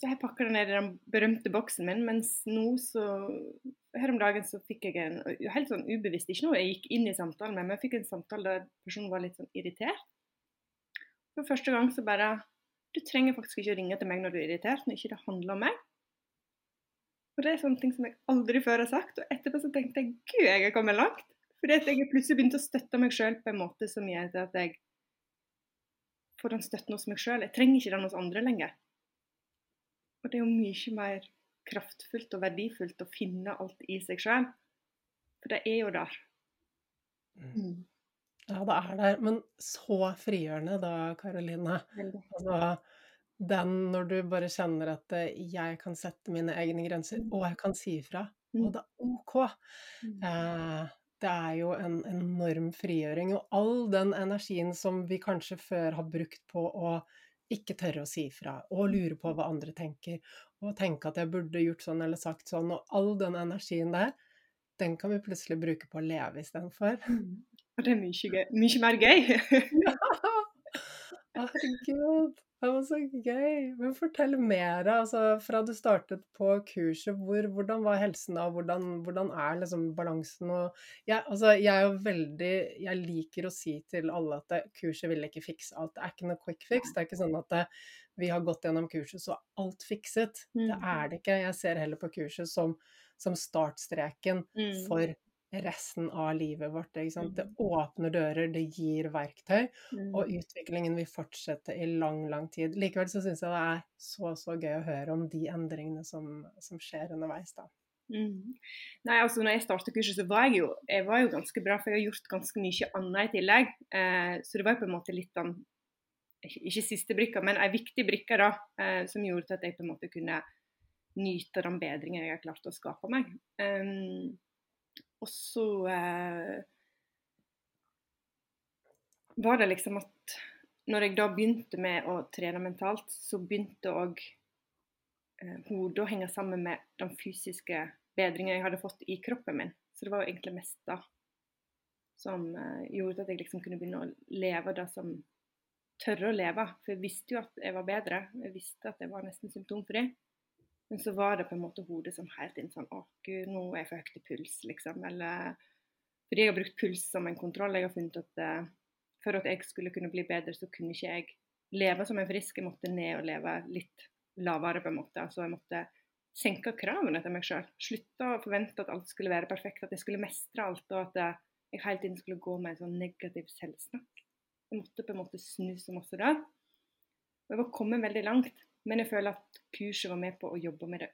så jeg pakka det ned i den berømte boksen min, mens nå så Her om dagen så fikk jeg en helt sånn ubevisst, ikke noe jeg gikk inn i samtalen med, men jeg fikk en samtale der personen var litt sånn irritert. For første gang så bare du trenger faktisk ikke å ringe til meg når du er irritert, når ikke det handler om meg. Og Det er sånne ting som jeg aldri før har sagt. Og etterpå så tenkte jeg gud, jeg har kommet langt. Fordi at jeg plutselig begynte å støtte meg sjøl på en måte som gjør at jeg får den støtten hos meg sjøl. Jeg trenger ikke den hos andre lenger. Og det er jo mye mer kraftfullt og verdifullt å finne alt i seg sjøl. For det er jo der. Mm. Mm. Ja, det er der. Men så frigjørende da, Karoline. Altså, den når du bare kjenner at eh, jeg kan sette mine egne grenser, og jeg kan si ifra, og mm. det er OK. Mm. Eh, det er jo en enorm frigjøring. Og all den energien som vi kanskje før har brukt på å ikke tørre å si ifra, og mm. lure på hva andre tenker, og tenke at jeg burde gjort sånn eller sagt sånn, og all den energien der, den kan vi plutselig bruke på å leve istedenfor. Mm. Og det er mye, mye mer gøy. ja! Herregud, det var så gøy. Men fortell mer, altså fra du startet på kurset. Hvor, hvordan var helsen da? Hvordan, hvordan er liksom balansen? Ja, altså, jeg veldig Jeg liker å si til alle at det, kurset vil ikke fikse alt. Det er ikke noe quick fix. Det er ikke sånn at det, vi har gått gjennom kurset, så er alt fikset. Det mm. er det ikke. Jeg ser heller på kurset som, som startstreken mm. for resten av livet vårt. Det Mm. åpner dører, det gir verktøy, og Mm. utviklingen vil fortsette i lang, lang tid. Likevel så syns jeg det er så, så gøy å høre om de endringene som, som skjer underveis, da. Mm. Nei, altså når jeg startet kurset, så var jeg jo, jeg var jo ganske bra, for jeg har gjort ganske mye annet i tillegg. Eh, så det var på en måte litt den Ikke ikke siste brikka, men ei viktig brikke da, eh, som gjorde at jeg på en måte kunne nyte den bedringen jeg har klart å skape meg. Um, og så eh, var det liksom at når jeg da begynte med å trene mentalt, så begynte òg eh, hodet å henge sammen med den fysiske bedringen jeg hadde fått i kroppen min. Så det var jo egentlig mest da som eh, gjorde at jeg liksom kunne begynne å leve det som tørre å leve. For jeg visste jo at jeg var bedre. Jeg visste at jeg var nesten symptomfri. Men så var det på en måte hodet som helt inn sånn Å, gud, nå er jeg for høyt i puls, liksom. Eller Fordi jeg har brukt puls som en kontroll. Jeg har funnet at uh, for at jeg skulle kunne bli bedre, så kunne ikke jeg leve som en frisk. Jeg måtte ned og leve litt lavere, på en måte. Altså jeg måtte senke kravene til meg sjøl. Slutte å forvente at alt skulle være perfekt, at jeg skulle mestre alt, og at eh, jeg hele tiden skulle gå med en sånn negativ selvsnakk. Jeg måtte på en måte snu så masse der. Og jeg var kommet veldig langt, men jeg føler at kurset var med på å jobbe med det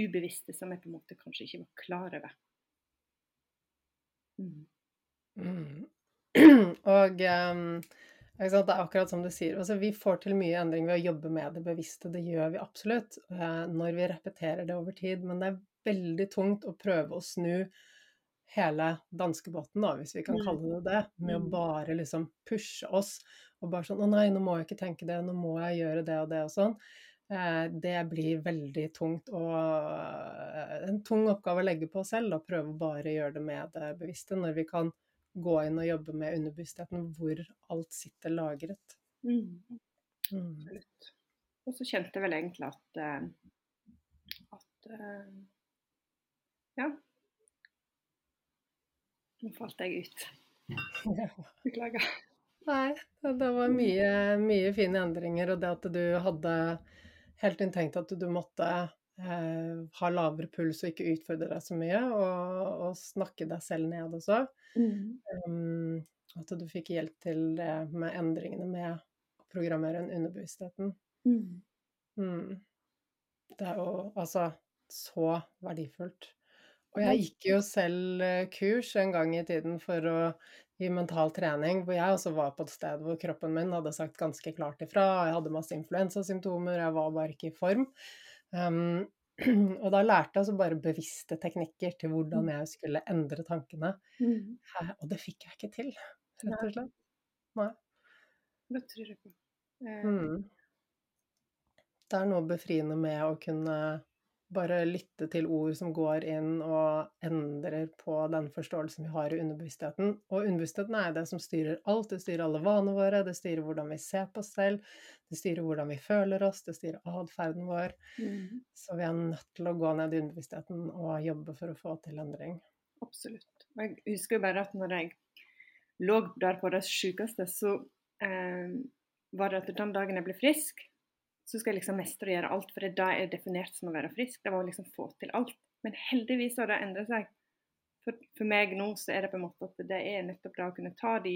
ubevisste som jeg på en måte kanskje ikke var klar over. Mm. Mm. Og um, sant, det er akkurat som du sier. Altså, vi får til mye endring ved å jobbe med det bevisste. Det gjør vi absolutt uh, når vi repeterer det over tid. Men det er veldig tungt å prøve å snu hele danskebåten, da, hvis vi kan Mm. kalle det det, med å Mm. bare liksom pushe oss. Og bare sånn 'Å nei, nå må jeg ikke tenke det. Nå må jeg gjøre det og det', og sånn. Eh, det blir veldig tungt og eh, en tung oppgave å legge på oss selv. Og prøve å bare gjøre det med det bevisste, når vi kan gå inn og jobbe med underbevisstheten, hvor alt sitter lagret. Mm. Mm. Og så kjente jeg vel egentlig at eh, at Ja. Nå falt jeg ut. Beklager. Nei, det var mye, mye fine endringer, og det at du hadde helt inn tenkt at du måtte eh, ha lavere puls og ikke utfordre deg så mye, og, og snakke deg selv ned også. Mm. Um, at du fikk hjelp til det med endringene med å programmere den underbevisstheten. Mm. Mm. Det er jo altså så verdifullt. Og jeg gikk jo selv eh, kurs en gang i tiden for å gi mental trening, hvor jeg også var på et sted hvor kroppen min hadde sagt ganske klart ifra. Jeg hadde masse influensasymptomer, jeg var bare ikke i form. Um, og da lærte jeg altså bare bevisste teknikker til hvordan jeg skulle endre tankene. Mm. Og det fikk jeg ikke til, rett og slett. Det tror jeg på. Eh, Mm. Det er noe befriende med å kunne bare lytte til ord som går inn og endrer på den forståelsen vi har i underbevisstheten. Og underbevisstheten er det som styrer alt. Det styrer alle vanene våre, det styrer hvordan vi ser på oss selv, det styrer hvordan vi føler oss, det styrer atferden vår. mm. Så vi er nødt til å gå ned i underbevisstheten og jobbe for å få til endring. Absolutt. Og jeg husker bare at når jeg lå der på det sykeste, så eh, var det at den dagen jeg ble frisk, så skal jeg liksom mestre og gjøre alt, for det er det er definert som å være frisk. Det var å liksom få til alt. Men heldigvis har det endret seg. For, for meg nå så er det på en måte at det er nettopp det å kunne ta de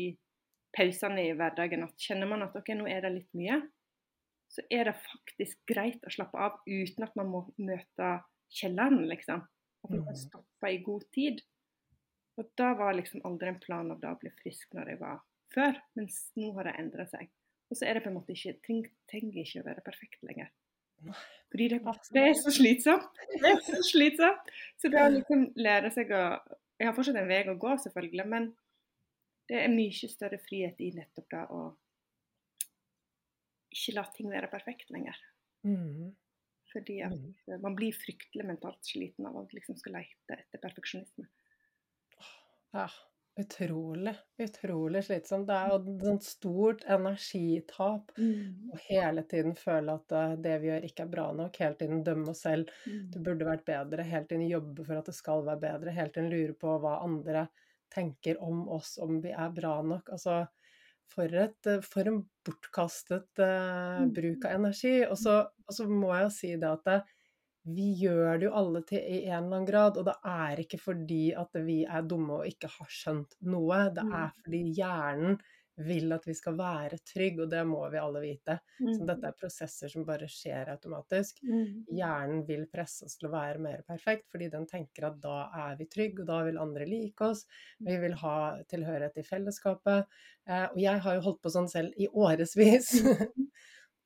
pausene i hverdagen. At kjenner man at ok, nå er det litt mye, så er det faktisk greit å slappe av uten at man må møte kjelleren, liksom. At man kan stoppe i god tid. Og da var liksom aldri en plan av det å bli frisk når jeg var før, mens nå har det endret seg. Og så er det på en måte ikke ting trenger ikke å være perfekt lenger. Fordi det, det er så slitsomt. Det er så slitsomt. Så det å liksom lære seg å Jeg har fortsatt en vei å gå, selvfølgelig, men det er mye større frihet i nettopp det å ikke la ting være perfekt lenger. Mm. Fordi at Mm. man blir fryktelig mentalt sliten av å liksom skal lete etter perfeksjonisme. Ja, utrolig, utrolig slitsomt. Det er jo et stort energitap å hele tiden føle at eh, det vi gjør ikke er bra nok, hele tiden dømme oss selv. Det burde vært bedre, hele tiden jobbe for at det skal være bedre, hele tiden lure på hva andre tenker om oss, om vi er bra nok. Altså, for, et, eh, for en bortkastet Mm. bruk av energi. Og så må jeg jo si det at det, vi gjør det jo alle til i en eller annen grad, og det er ikke fordi at vi er dumme og ikke har skjønt noe. Det Mm. er fordi hjernen vil at vi skal være trygg, og det må vi alle vite. Så Mm. dette er prosesser som bare skjer automatisk. Mm. Hjernen vil presse oss til å være mer perfekt, fordi den tenker at da er vi trygge, og da vil andre like oss. Vi vil ha tilhørighet i fellesskapet. Eh, og jeg har jo holdt på sånn selv i årevis.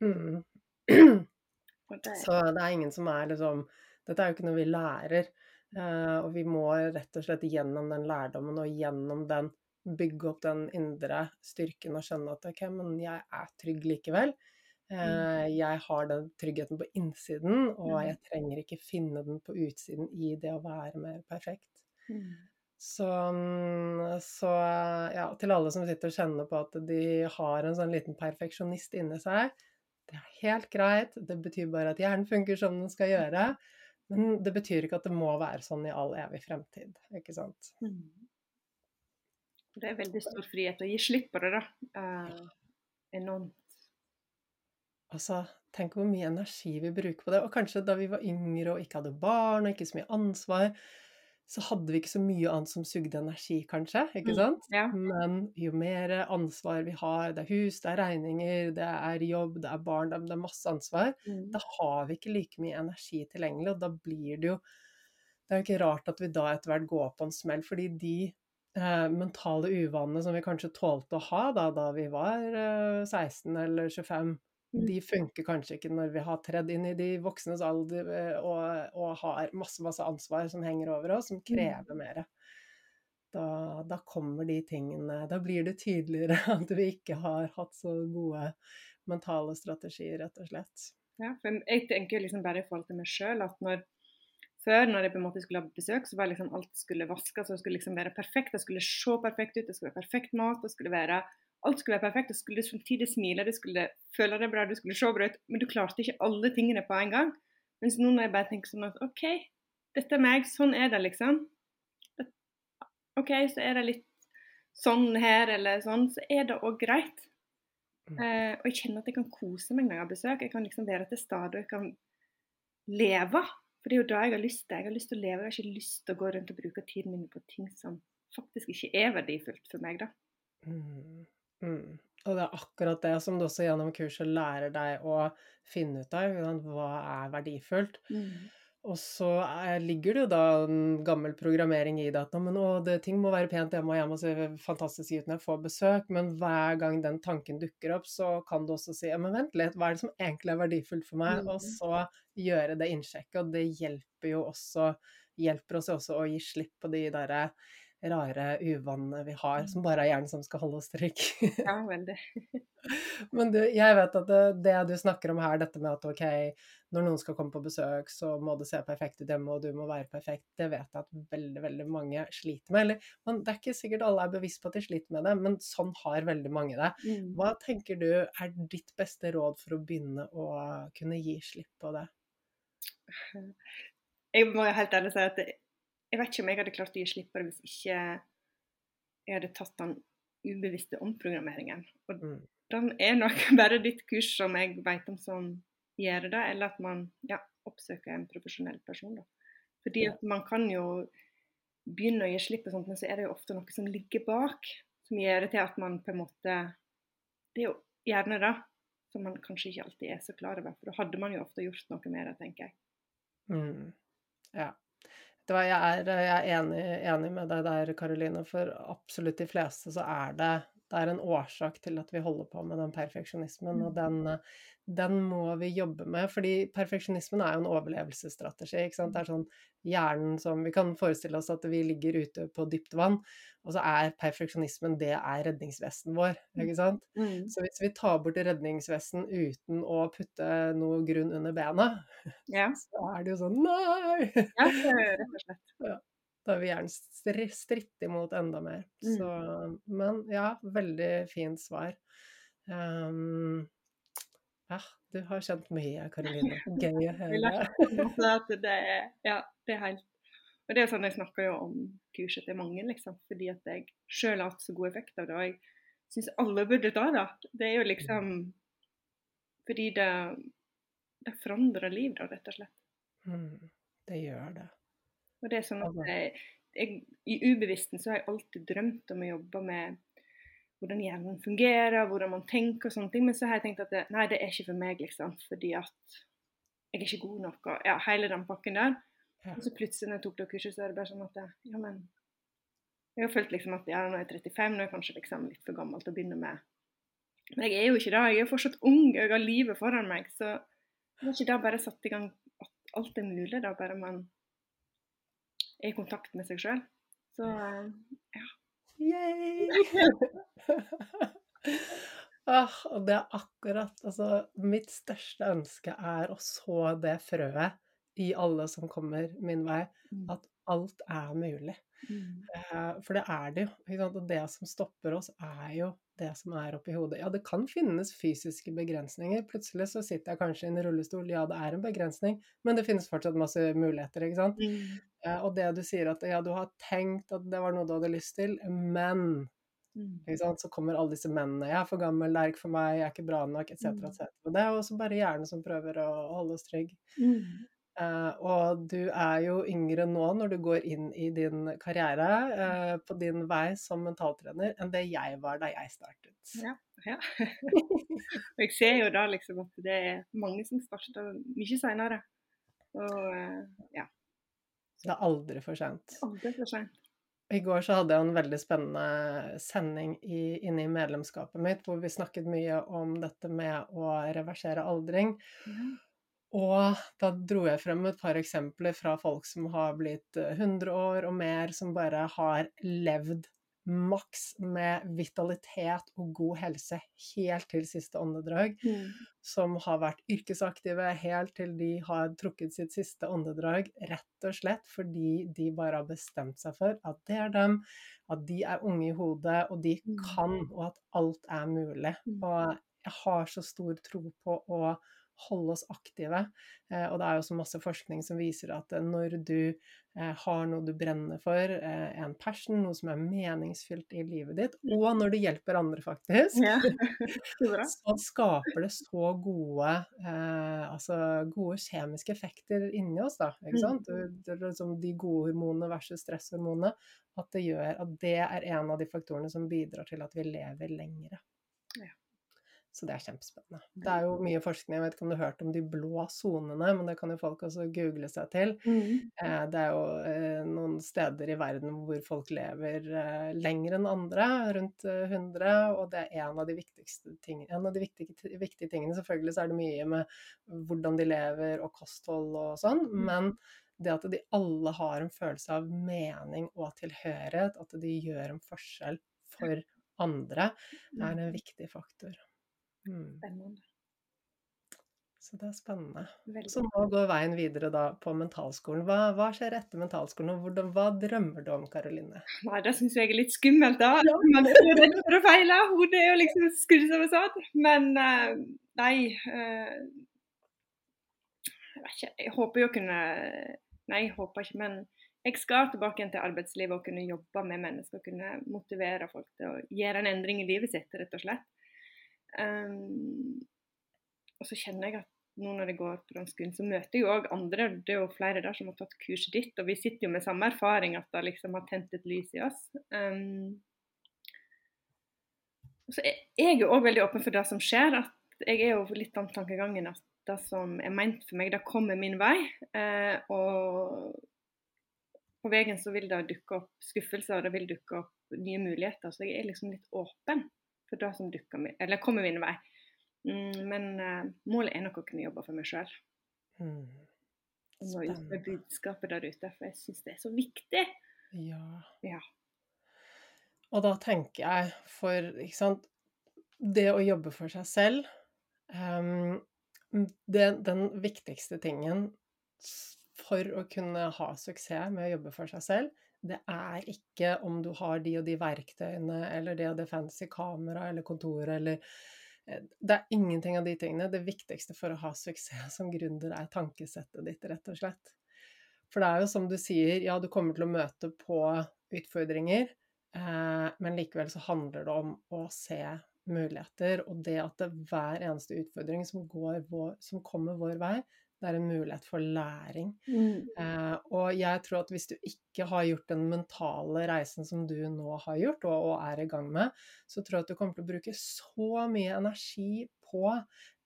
mm. Så det er ingen som er liksom Dette er jo ikke noe vi lærer. Uh, og vi må rett og slett gjennom den lærdommen og gjennom den bygge opp den indre styrken og skjønne at OK, men jeg er trygg likevel. Uh, jeg har den tryggheten på innsiden, og Mm. jeg trenger ikke finne den på utsiden i det å være mer perfekt. mm. Så, så ja, til alle som sitter og kjenner på at de har en sånn liten perfeksjonist inni seg, det er helt greit. Det betyr bare at hjernen funker som den skal gjøre. Men det betyr ikke at det må være sånn i all evig fremtid. Ikke sant? Mm. Det er veldig stor frihet å gi slipp på det, da. Uh, enormt. Altså, tenk hvor mye energi vi bruker på det. Og kanskje da vi var yngre og ikke hadde barn og ikke så mye ansvar, så hadde vi ikke så mye annet som sugde energi, kanskje. Ikke Mm, sant? ja. Men jo mer ansvar vi har, det er hus, det er regninger, det er jobb, det er barn, det er- masse ansvar, Mm. da har vi ikke like mye energi tilgjengelig, og da blir det jo Det er jo ikke rart at vi da etter hvert går på en smell, fordi de eh, mentale uvanene som vi kanskje tålte å ha da, da vi var eh, 16 eller 25, Mm. De funker kanskje ikke når vi har tredd inn i de voksnes alder eh, og, og har masse, masse ansvar som henger over oss, som krever mer. Da, da kommer de tingene Da blir det tydeligere at vi ikke har hatt så gode mentale strategier, rett og slett. Ja, for jeg tenker liksom bare i forhold til meg sjøl at når før, når jeg på en måte skulle ha besøk, så var liksom alt skulle vaskes og skulle liksom være perfekt. Det skulle se perfekt ut, det skulle være perfekt mat, det skulle være Alt skulle være perfekt. Du skulle samtidig smile, du skulle føle deg bra, du skulle se bra ut. Men du klarte ikke alle tingene på en gang. Mens nå når jeg bare tenker sånn at OK, dette er meg, sånn er det, liksom. OK, så er det litt sånn her eller sånn, så er det òg greit. Eh, og jeg kjenner at jeg kan kose meg når jeg har besøk. Jeg kan liksom være til stede og jeg kan leve. For det er jo det jeg har lyst til. Jeg har lyst til å leve. Jeg har ikke lyst til å gå rundt og bruke tiden min på ting som faktisk ikke er verdifullt for meg, da. Mm. Mm. Og det er akkurat det som du også gjennom kurset lærer deg å finne ut av. Hva er verdifullt? Og så er, ligger det jo da en gammel programmering i det at men, å, det, ting må være pent hjemme, og jeg må se fantastisk ut når jeg får besøk. Men hver gang den tanken dukker opp, så kan du også si ja, men vent litt, hva er det som egentlig er verdifullt for meg? Og Mhm. så gjøre det innsjekket. Og det hjelper jo også hjelper oss også å gi slipp på de derre rare uvanene vi har, som bare er hjernen som skal holde oss trygge. Ja, veldig. Men du, jeg vet at det, det du snakker om her, dette med at ok, når noen skal komme på besøk, så må det se perfekt ut hjemme, og du må være perfekt, det vet jeg at veldig, veldig mange sliter med. Eller, men det er ikke sikkert alle er bevisst på at de sliter med det, men sånn har veldig mange det. Mm. Hva tenker du er ditt beste råd for å begynne å kunne gi slipp på det? Jeg må helt ærlig si at jeg, vet ikke om jeg hadde klart å gi slipp på det hvis ikke jeg hadde tatt den ubevisste omprogrammeringen. Og Mm. den er nok bare ditt kurs som jeg vet om som gjør det, eller at man ja, oppsøker en profesjonell person. Da. Fordi Ja. at man kan jo begynne å gi slipp på sånt, men så er det jo ofte noe som ligger bak, som gjør det til at man på en måte Det er jo gjerne det som man kanskje ikke alltid er så klar over, for da hadde man jo ofte gjort noe med det, tenker jeg. Mm. Ja. Du jeg er, jeg er enig, enig med deg der, Karoline. For absolutt de fleste så er det, det er en årsak til at vi holder på med den perfeksjonismen. Og den, den må vi jobbe med. fordi perfeksjonismen er jo en overlevelsesstrategi. ikke sant? Det er sånn hjernen som Vi kan forestille oss at vi ligger ute på dypt vann, og så er perfeksjonismen det er redningsvesten vår. ikke sant? Så hvis vi tar bort redningsvesten uten å putte noe grunn under bena, Ja, så er det jo sånn Nei! ja rett og slett. Da vil gjerne stri- stritte imot enda mer. Mm. Så, men ja, veldig fint svar. Um, ja, du har kjent mye, Karoline. Gøy å høre. det er, ja, det er helt Og det er sånn jeg snakker jo om kurset til mange, liksom, fordi at jeg sjøl har hatt så god effekt av det. Og jeg syns alle burde ta det. Det er jo liksom Fordi det, det forandrer liv, da, rett og slett. Mm, det gjør det. Og det er sånn at Altså jeg, jeg, I ubevissten så har jeg alltid drømt om å jobbe med hvordan hjernen fungerer, hvordan man tenker og sånne ting. Men så har jeg tenkt at det, nei, det er ikke for meg, liksom. Fordi at jeg er ikke god nok. Og ja, hele den pakken der. Og så plutselig når jeg tok det kurset, så er det bare sånn at det, ja, men Jeg har følt liksom at ja, nå er jeg 35, nå er jeg kanskje liksom litt for gammel til å begynne med Men jeg er jo ikke det. Jeg er jo fortsatt ung, jeg har livet foran meg. Så var ikke det bare satt i gang at alt er mulig, da bare man er i kontakt med seg sjøl. Så ja. Yay! ah, og det er akkurat Altså, mitt største ønske er å så det frøet i alle som kommer min vei, at alt er mulig. mm. Eh, For det er det jo. Ikke sant? Og det som stopper oss, er jo det som er oppi hodet. Ja, det kan finnes fysiske begrensninger. Plutselig så sitter jeg kanskje i en rullestol. Ja, det er en begrensning, men det finnes fortsatt masse muligheter, ikke sant. Mm. Eh, Og det du sier at ja, du har tenkt at det var noe du hadde lyst til, men Mm. så kommer alle disse mennene. 'Jeg er for gammel, det er ikke for meg, jeg er ikke bra nok', etc. Mm. etc. Og det er også bare hjernen som prøver å holde oss trygg. Mm. Uh, og du er jo yngre nå når du går inn i din karriere uh, på din vei som mentaltrener, enn det jeg var da jeg startet. Ja. ja. Og jeg ser jo da liksom at det er mange som starter mye seinere. Og uh, ja, det er aldri for sent. aldri for seint. I går så hadde jeg en veldig spennende sending i, inne i medlemskapet mitt, hvor vi snakket mye om dette med å reversere aldring. Mm. Og da dro jeg frem et par eksempler fra folk som har blitt eh, 100 år og mer, som bare har levd maks med vitalitet og god helse helt til siste åndedrag. Mm. Som har vært yrkesaktive helt til de har trukket sitt siste åndedrag, rett og slett fordi de bare har bestemt seg for at det er dem, at de er unge i hodet, og de Mm. kan, og at alt er mulig. Mm. Og jeg har så stor tro på å holde oss aktive. Eh, og det er jo også masse forskning som viser at eh, når du eh, har noe du brenner for, en passion, noe som er meningsfylt i livet ditt, og når du hjelper andre, faktisk, Ja. Så skaper det så gode, eh, altså gode kjemiske effekter inni oss, da. Ikke Mm. sant? Liksom de gode hormonene versus stresshormonene. At det gjør at det er en av de faktorene som bidrar til at vi lever lengre. Ja. Så det er kjempespennende. Det er jo mye forskning, jeg vet ikke om du har hørt om de blå sonene, men det kan jo folk også google seg til. Mm. Eh, Det er jo eh, noen steder i verden hvor folk lever eh, lenger enn andre, rundt eh, 100, og det er en av de viktigste tingene. En av de viktige, viktige tingene. Selvfølgelig så er det mye med hvordan de lever og kosthold og sånn, Mm. men det at de alle har en følelse av mening og tilhørighet, at de gjør en forskjell for andre, er en viktig faktor. Mm. Spennende. Så det er spennende. Veldig. Så nå går veien videre da på mentalskolen. Hva, hva skjer etter mentalskolen, og hvordan, hva drømmer du om, Karoline? Nei, det syns jeg er litt skummelt, da. Man er redd for å feile. Hodet er jo liksom skrudd som en sånn. Men eh, nei eh, Jeg vet ikke. Jeg håper jo å kunne Nei, jeg håper ikke, men jeg skal tilbake til arbeidslivet og kunne jobbe med mennesker. Kunne motivere folk til å gjøre en endring i livet sitt, rett og slett. Um, og så kjenner jeg at nå når det går på dansk skolen, så møter jeg jo òg andre. Det er jo flere der som har tatt kurset ditt, og vi sitter jo med samme erfaring, at det liksom har tent et lys i oss. Um, så er jeg jo òg veldig åpen for det som skjer. at Jeg er jo litt den tankegangen at det som er meint for meg, det kommer min vei. Eh, og på veien så vil det dukke opp skuffelser, og det vil dukke opp nye muligheter. Så jeg er liksom litt åpen for det som dukker min, eller kommer min vei. Mm, men eh, målet er nok å kunne jobbe for meg sjøl. Og nå med budskapet der ute, for jeg syns det er så viktig. Ja. Ja. Og da tenker jeg for, ikke sant, det å jobbe for seg selv um, det, Den viktigste tingen for å kunne ha suksess med å jobbe for seg selv, det er ikke om du har de og de verktøyene, eller det og det fancy kamera, eller kontoret, eller eh, Det er ingenting av de tingene. Det viktigste for å ha suksess som gründer er tankesettet ditt, rett og slett. For det er jo som du sier, ja, du kommer til å møte på utfordringer, eh, men likevel så handler det om å se muligheter, og det at det hver eneste utfordring som, går som kommer vår vei, Det er en mulighet for læring. Mm. Eh, og jeg tror at hvis du ikke har gjort den mentale reisen som du nå har gjort, og, og er i gang med, så tror jeg at du kommer til å bruke så mye energi på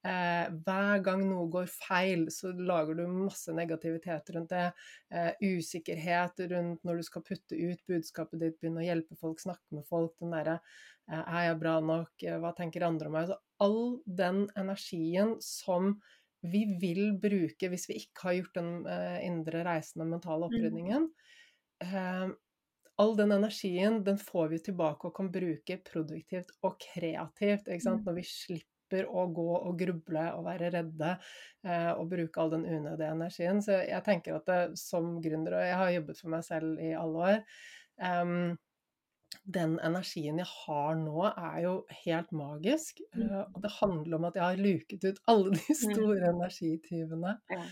eh, hver gang noe går feil, så lager du masse negativitet rundt det. Eh, usikkerhet rundt når du skal putte ut budskapet ditt, begynne å hjelpe folk, snakke med folk. Den derre eh, Er jeg bra nok? Eh, hva tenker andre om meg? Så all den energien som vi vil bruke hvis vi ikke har gjort den eh, indre reisen og mentale Mm. opprydningen. Eh, all den energien den får vi tilbake og kan bruke produktivt og kreativt. Ikke sant? Mm. Når vi slipper å gå og gruble og være redde eh, og bruke all den unødige energien. Så jeg tenker at det, som gründer, og jeg har jobbet for meg selv i alle år em, den energien jeg har nå, er jo helt magisk. Mm. eh, Og det handler om at jeg har luket ut alle de store energityvene Ja.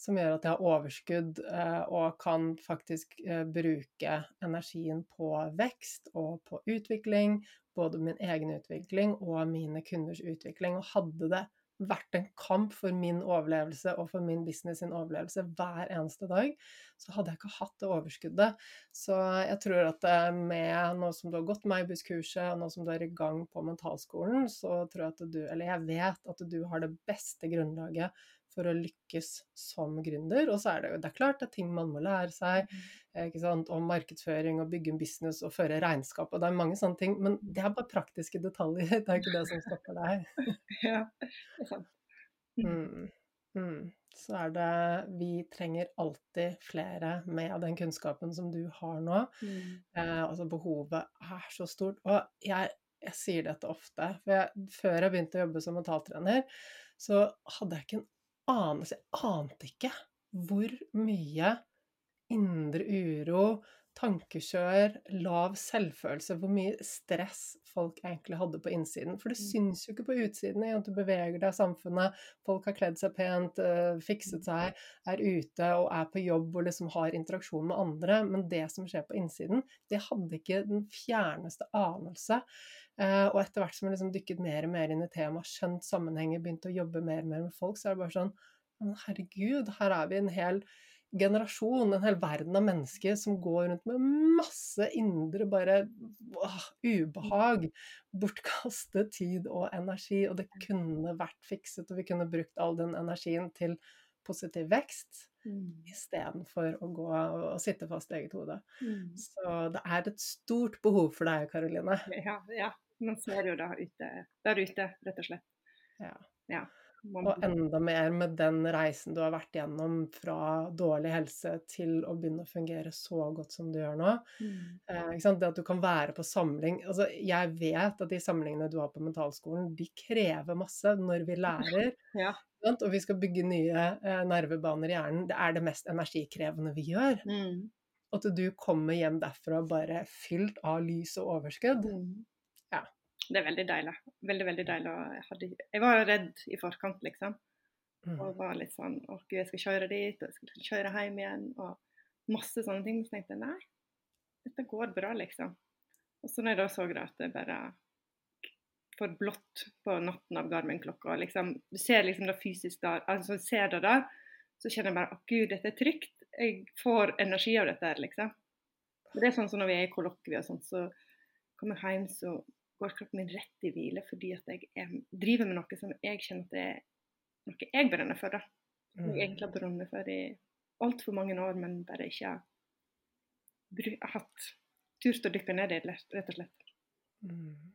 som gjør at jeg har overskudd eh, og kan faktisk eh, bruke energien på vekst og på utvikling. Både min egen utvikling og mine kunders utvikling. Og hadde det vært en kamp for min overlevelse og for min business sin overlevelse hver eneste dag, så hadde jeg ikke hatt det overskuddet. Så jeg tror at eh, med nå som du har gått Meibus-kurset, og nå som du er i gang på mentalskolen, så tror jeg at du, eller jeg vet at du har det beste grunnlaget for å lykkes som gründer. Og så er det jo det er klart det er ting man må lære seg, eh, ikke sant? om markedsføring og bygge en business og føre regnskap, og det er mange sånne ting, men det er bare praktiske detaljer, det er ikke det som stopper deg. ja, det er sant. Mm. Mm. Så er det Vi trenger alltid flere med den kunnskapen som du har nå. Mm. Eh, altså behovet er så stort. Og jeg, jeg sier dette ofte. For jeg, før jeg begynte å jobbe som mentaltrener, så hadde jeg ikke en anelse Jeg ante ikke hvor mye indre uro, tankekjør, lav selvfølelse, hvor mye stress folk egentlig hadde på innsiden. For det Mm. syns jo ikke på utsiden i at du beveger deg i samfunnet, folk har kledd seg pent, øh, fikset seg, er ute og er på jobb og liksom har interaksjon med andre. Men det som skjer på innsiden, det hadde ikke den fjerneste anelse. Eh, og etter hvert som jeg liksom dykket mer og mer inn i temaet, skjønt sammenhenger, begynte å jobbe mer og mer med folk, så er det bare sånn «Men Herregud, her er vi en hel generasjon, en hel verden av mennesker som går rundt med masse indre bare åh, ubehag, bortkastet tid og energi, og det kunne vært fikset, og vi kunne brukt all den energien til positiv vekst Mm. istedenfor å gå og, og sitte fast i eget hode. Mm. Så det er et stort behov for deg, Karoline. Ja, ja. Man ser jo det ute, der ute, rett og slett. Ja. Ja. Man, Og enda mer med den reisen du har vært gjennom fra dårlig helse til å begynne å fungere så godt som du gjør nå. mm. Eh? Det at du kan være på samling altså, Jeg vet at de samlingene du har på mentalskolen, de krever masse når vi lærer. Ja. Og vi skal bygge nye eh, nervebaner i hjernen. Det er det mest energikrevende vi gjør. Mm. At du kommer hjem derfra bare fylt av lys og overskudd. Mm. Det er veldig deilig. Veldig, veldig deilig. Jeg, hadde, jeg var redd i forkant, liksom. Mm. Og var litt sånn Å, gud, jeg skal kjøre dit, og jeg skal kjøre hjem igjen, og masse sånne ting. Så tenkte jeg nei, dette går bra, liksom. Og så når jeg da så det at det bare får blått på natten av Garmin-klokka, liksom, du ser liksom det fysisk der, altså ser det der, så kjenner jeg bare at gud, dette er trygt. Jeg får energi av dette her, liksom. Det er sånn som når vi er i kollokvier og sånn, så kommer jeg hjem, så går kroppen min rett i hvile fordi at jeg er, driver med noe som jeg kjenner at det er noe jeg brenner for. da. Som jeg egentlig har brunnet for i altfor mange år, men bare ikke har hatt turt å dykke ned i, rett og slett. Mm.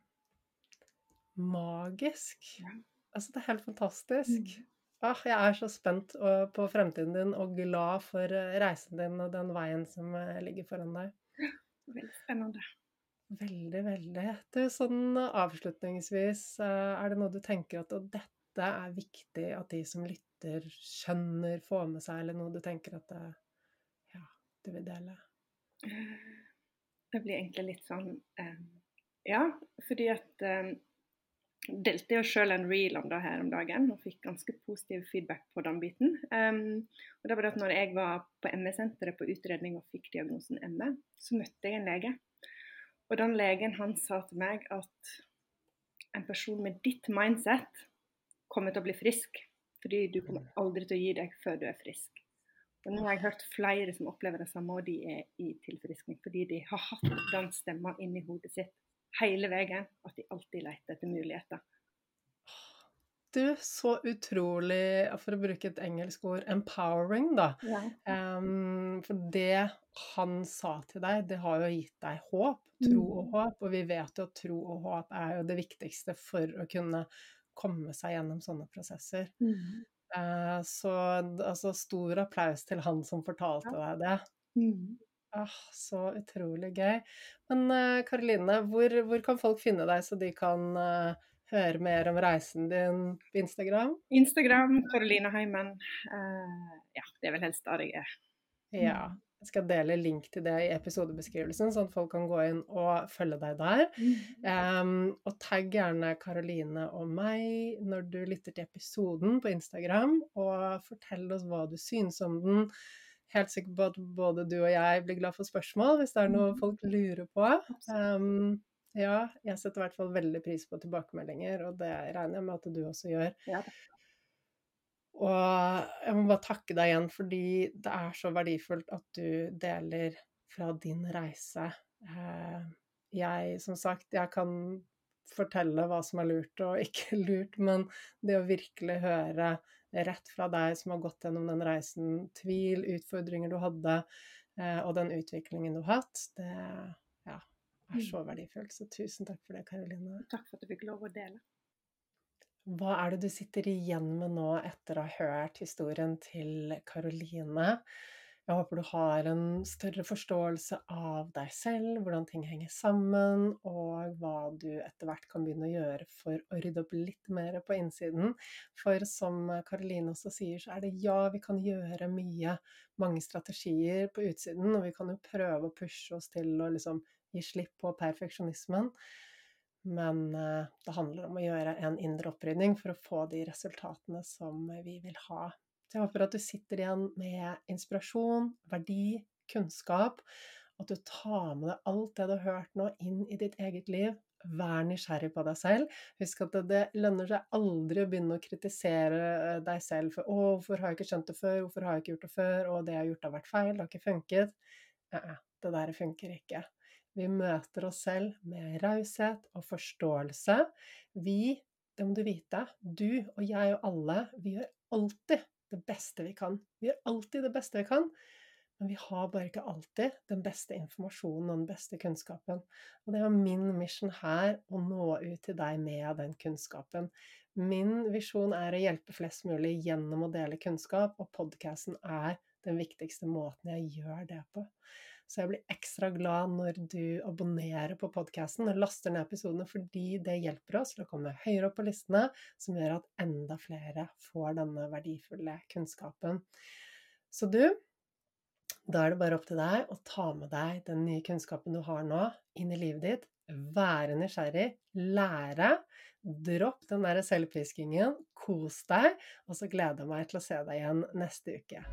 Magisk. Ja. Altså, det er helt fantastisk. Mm. Ah, jeg er så spent på fremtiden din og glad for eh, reisen din og den veien som eh, ligger foran deg. Veldig spennende. Veldig, veldig. Du, sånn eh, avslutningsvis, eh, er det noe du tenker at og dette er viktig at de som lytter, skjønner, får med seg, eller noe du tenker at det, ja, du vil dele? Det blir egentlig litt sånn eh, Ja, fordi at eh, delte jo sjøl en reel om det her om dagen og fikk ganske positiv feedback på den biten. Og det var det at når jeg var på ME-senteret på utredning og fikk diagnosen ME, så møtte jeg en lege. Og den legen han sa til meg at en person med ditt mindset kommer til å bli frisk Fordi du kommer aldri til å gi deg før du er frisk. Og nå har jeg hørt flere som opplever det samme, og de er i tilfriskning. Fordi de har hatt den stemma inni hodet sitt hele veien, at de alltid leter etter muligheter. Du, så utrolig, for å bruke et engelsk ord, empowering, da. Ja. Um, for det han sa til deg, det har jo gitt deg håp. Tro og Mm. håp. Og vi vet jo at tro og håp er jo det viktigste for å kunne komme seg gjennom sånne prosesser. Mm. Uh, så altså, stor applaus til han som fortalte deg det. Mm. Ah, så utrolig gøy. Men eh, Karoline, hvor, hvor kan folk finne deg så de kan eh, høre mer om reisen din på Instagram? Instagram, Karoline Heimen. Uh, ja, det er vel helst der jeg er. Ja. Jeg skal dele link til det i episodebeskrivelsen, sånn at folk kan gå inn og følge deg der. Um, og tagg gjerne Karoline og meg når du lytter til episoden på Instagram, og fortell oss hva du syns om den. Helt sikker på at både du og jeg blir glad for spørsmål hvis det er noe Mhm. folk lurer på. Um, ja, jeg setter i hvert fall veldig pris på tilbakemeldinger, og det regner jeg med at du også gjør. Ja, Og jeg må bare takke deg igjen, fordi det er så verdifullt at du deler fra din reise. Eh, Jeg, som sagt, jeg kan fortelle hva som er lurt og ikke lurt, men det å virkelig høre rett fra deg som har gått gjennom den reisen, tvil, utfordringer du hadde, eh, og den utviklingen du har hatt, det er så verdifullt. Så tusen takk for det, Karoline. Takk for at du fikk lov å dele. Hva er det du sitter igjen med nå etter å ha hørt historien til Karoline? Jeg håper du har en større forståelse av deg selv, hvordan ting henger sammen, og hva du etter hvert kan begynne å gjøre for å rydde opp litt mer på innsiden. For som Karoline også sier, så er det ja, vi kan gjøre mye, mange strategier på utsiden, og vi kan jo prøve å pushe oss til å liksom gi slipp på perfeksjonismen. Men eh, det handler om å gjøre en indre opprydning for å få de resultatene som vi vil ha. Så jeg håper at du sitter igjen med inspirasjon, verdi, kunnskap. At du tar med deg alt det du har hørt nå, inn i ditt eget liv. Vær nysgjerrig på deg selv. Husk at det, lønner seg aldri å begynne å kritisere eh, deg selv for 'Å, hvorfor har jeg ikke skjønt det før? Hvorfor har jeg ikke gjort det før?' 'Å, det jeg har gjort, har vært feil. Det har ikke funket.' Det der funker ikke. Vi møter oss selv med raushet og forståelse. Vi, det må du vite, du og jeg og alle, vi gjør alltid det beste vi kan. Vi gjør alltid det beste vi kan, men vi har bare ikke alltid den beste informasjonen og den beste kunnskapen. Og det er min mission her å nå ut til deg med den kunnskapen. Min visjon er å hjelpe flest mulig gjennom å dele kunnskap, og podkasten er den viktigste måten jeg gjør det på. Så jeg blir ekstra glad når du abonnerer på podkasten og laster ned episodene, fordi det hjelper oss til å komme høyere opp på listene, som gjør at enda flere får denne verdifulle kunnskapen. Så du, da er det bare opp til deg å ta med deg den nye kunnskapen du har nå, inn i livet ditt. Være nysgjerrig, lære. Dropp den der selvpiskingen, kos deg, og så gleder jeg meg til å se deg igjen neste uke.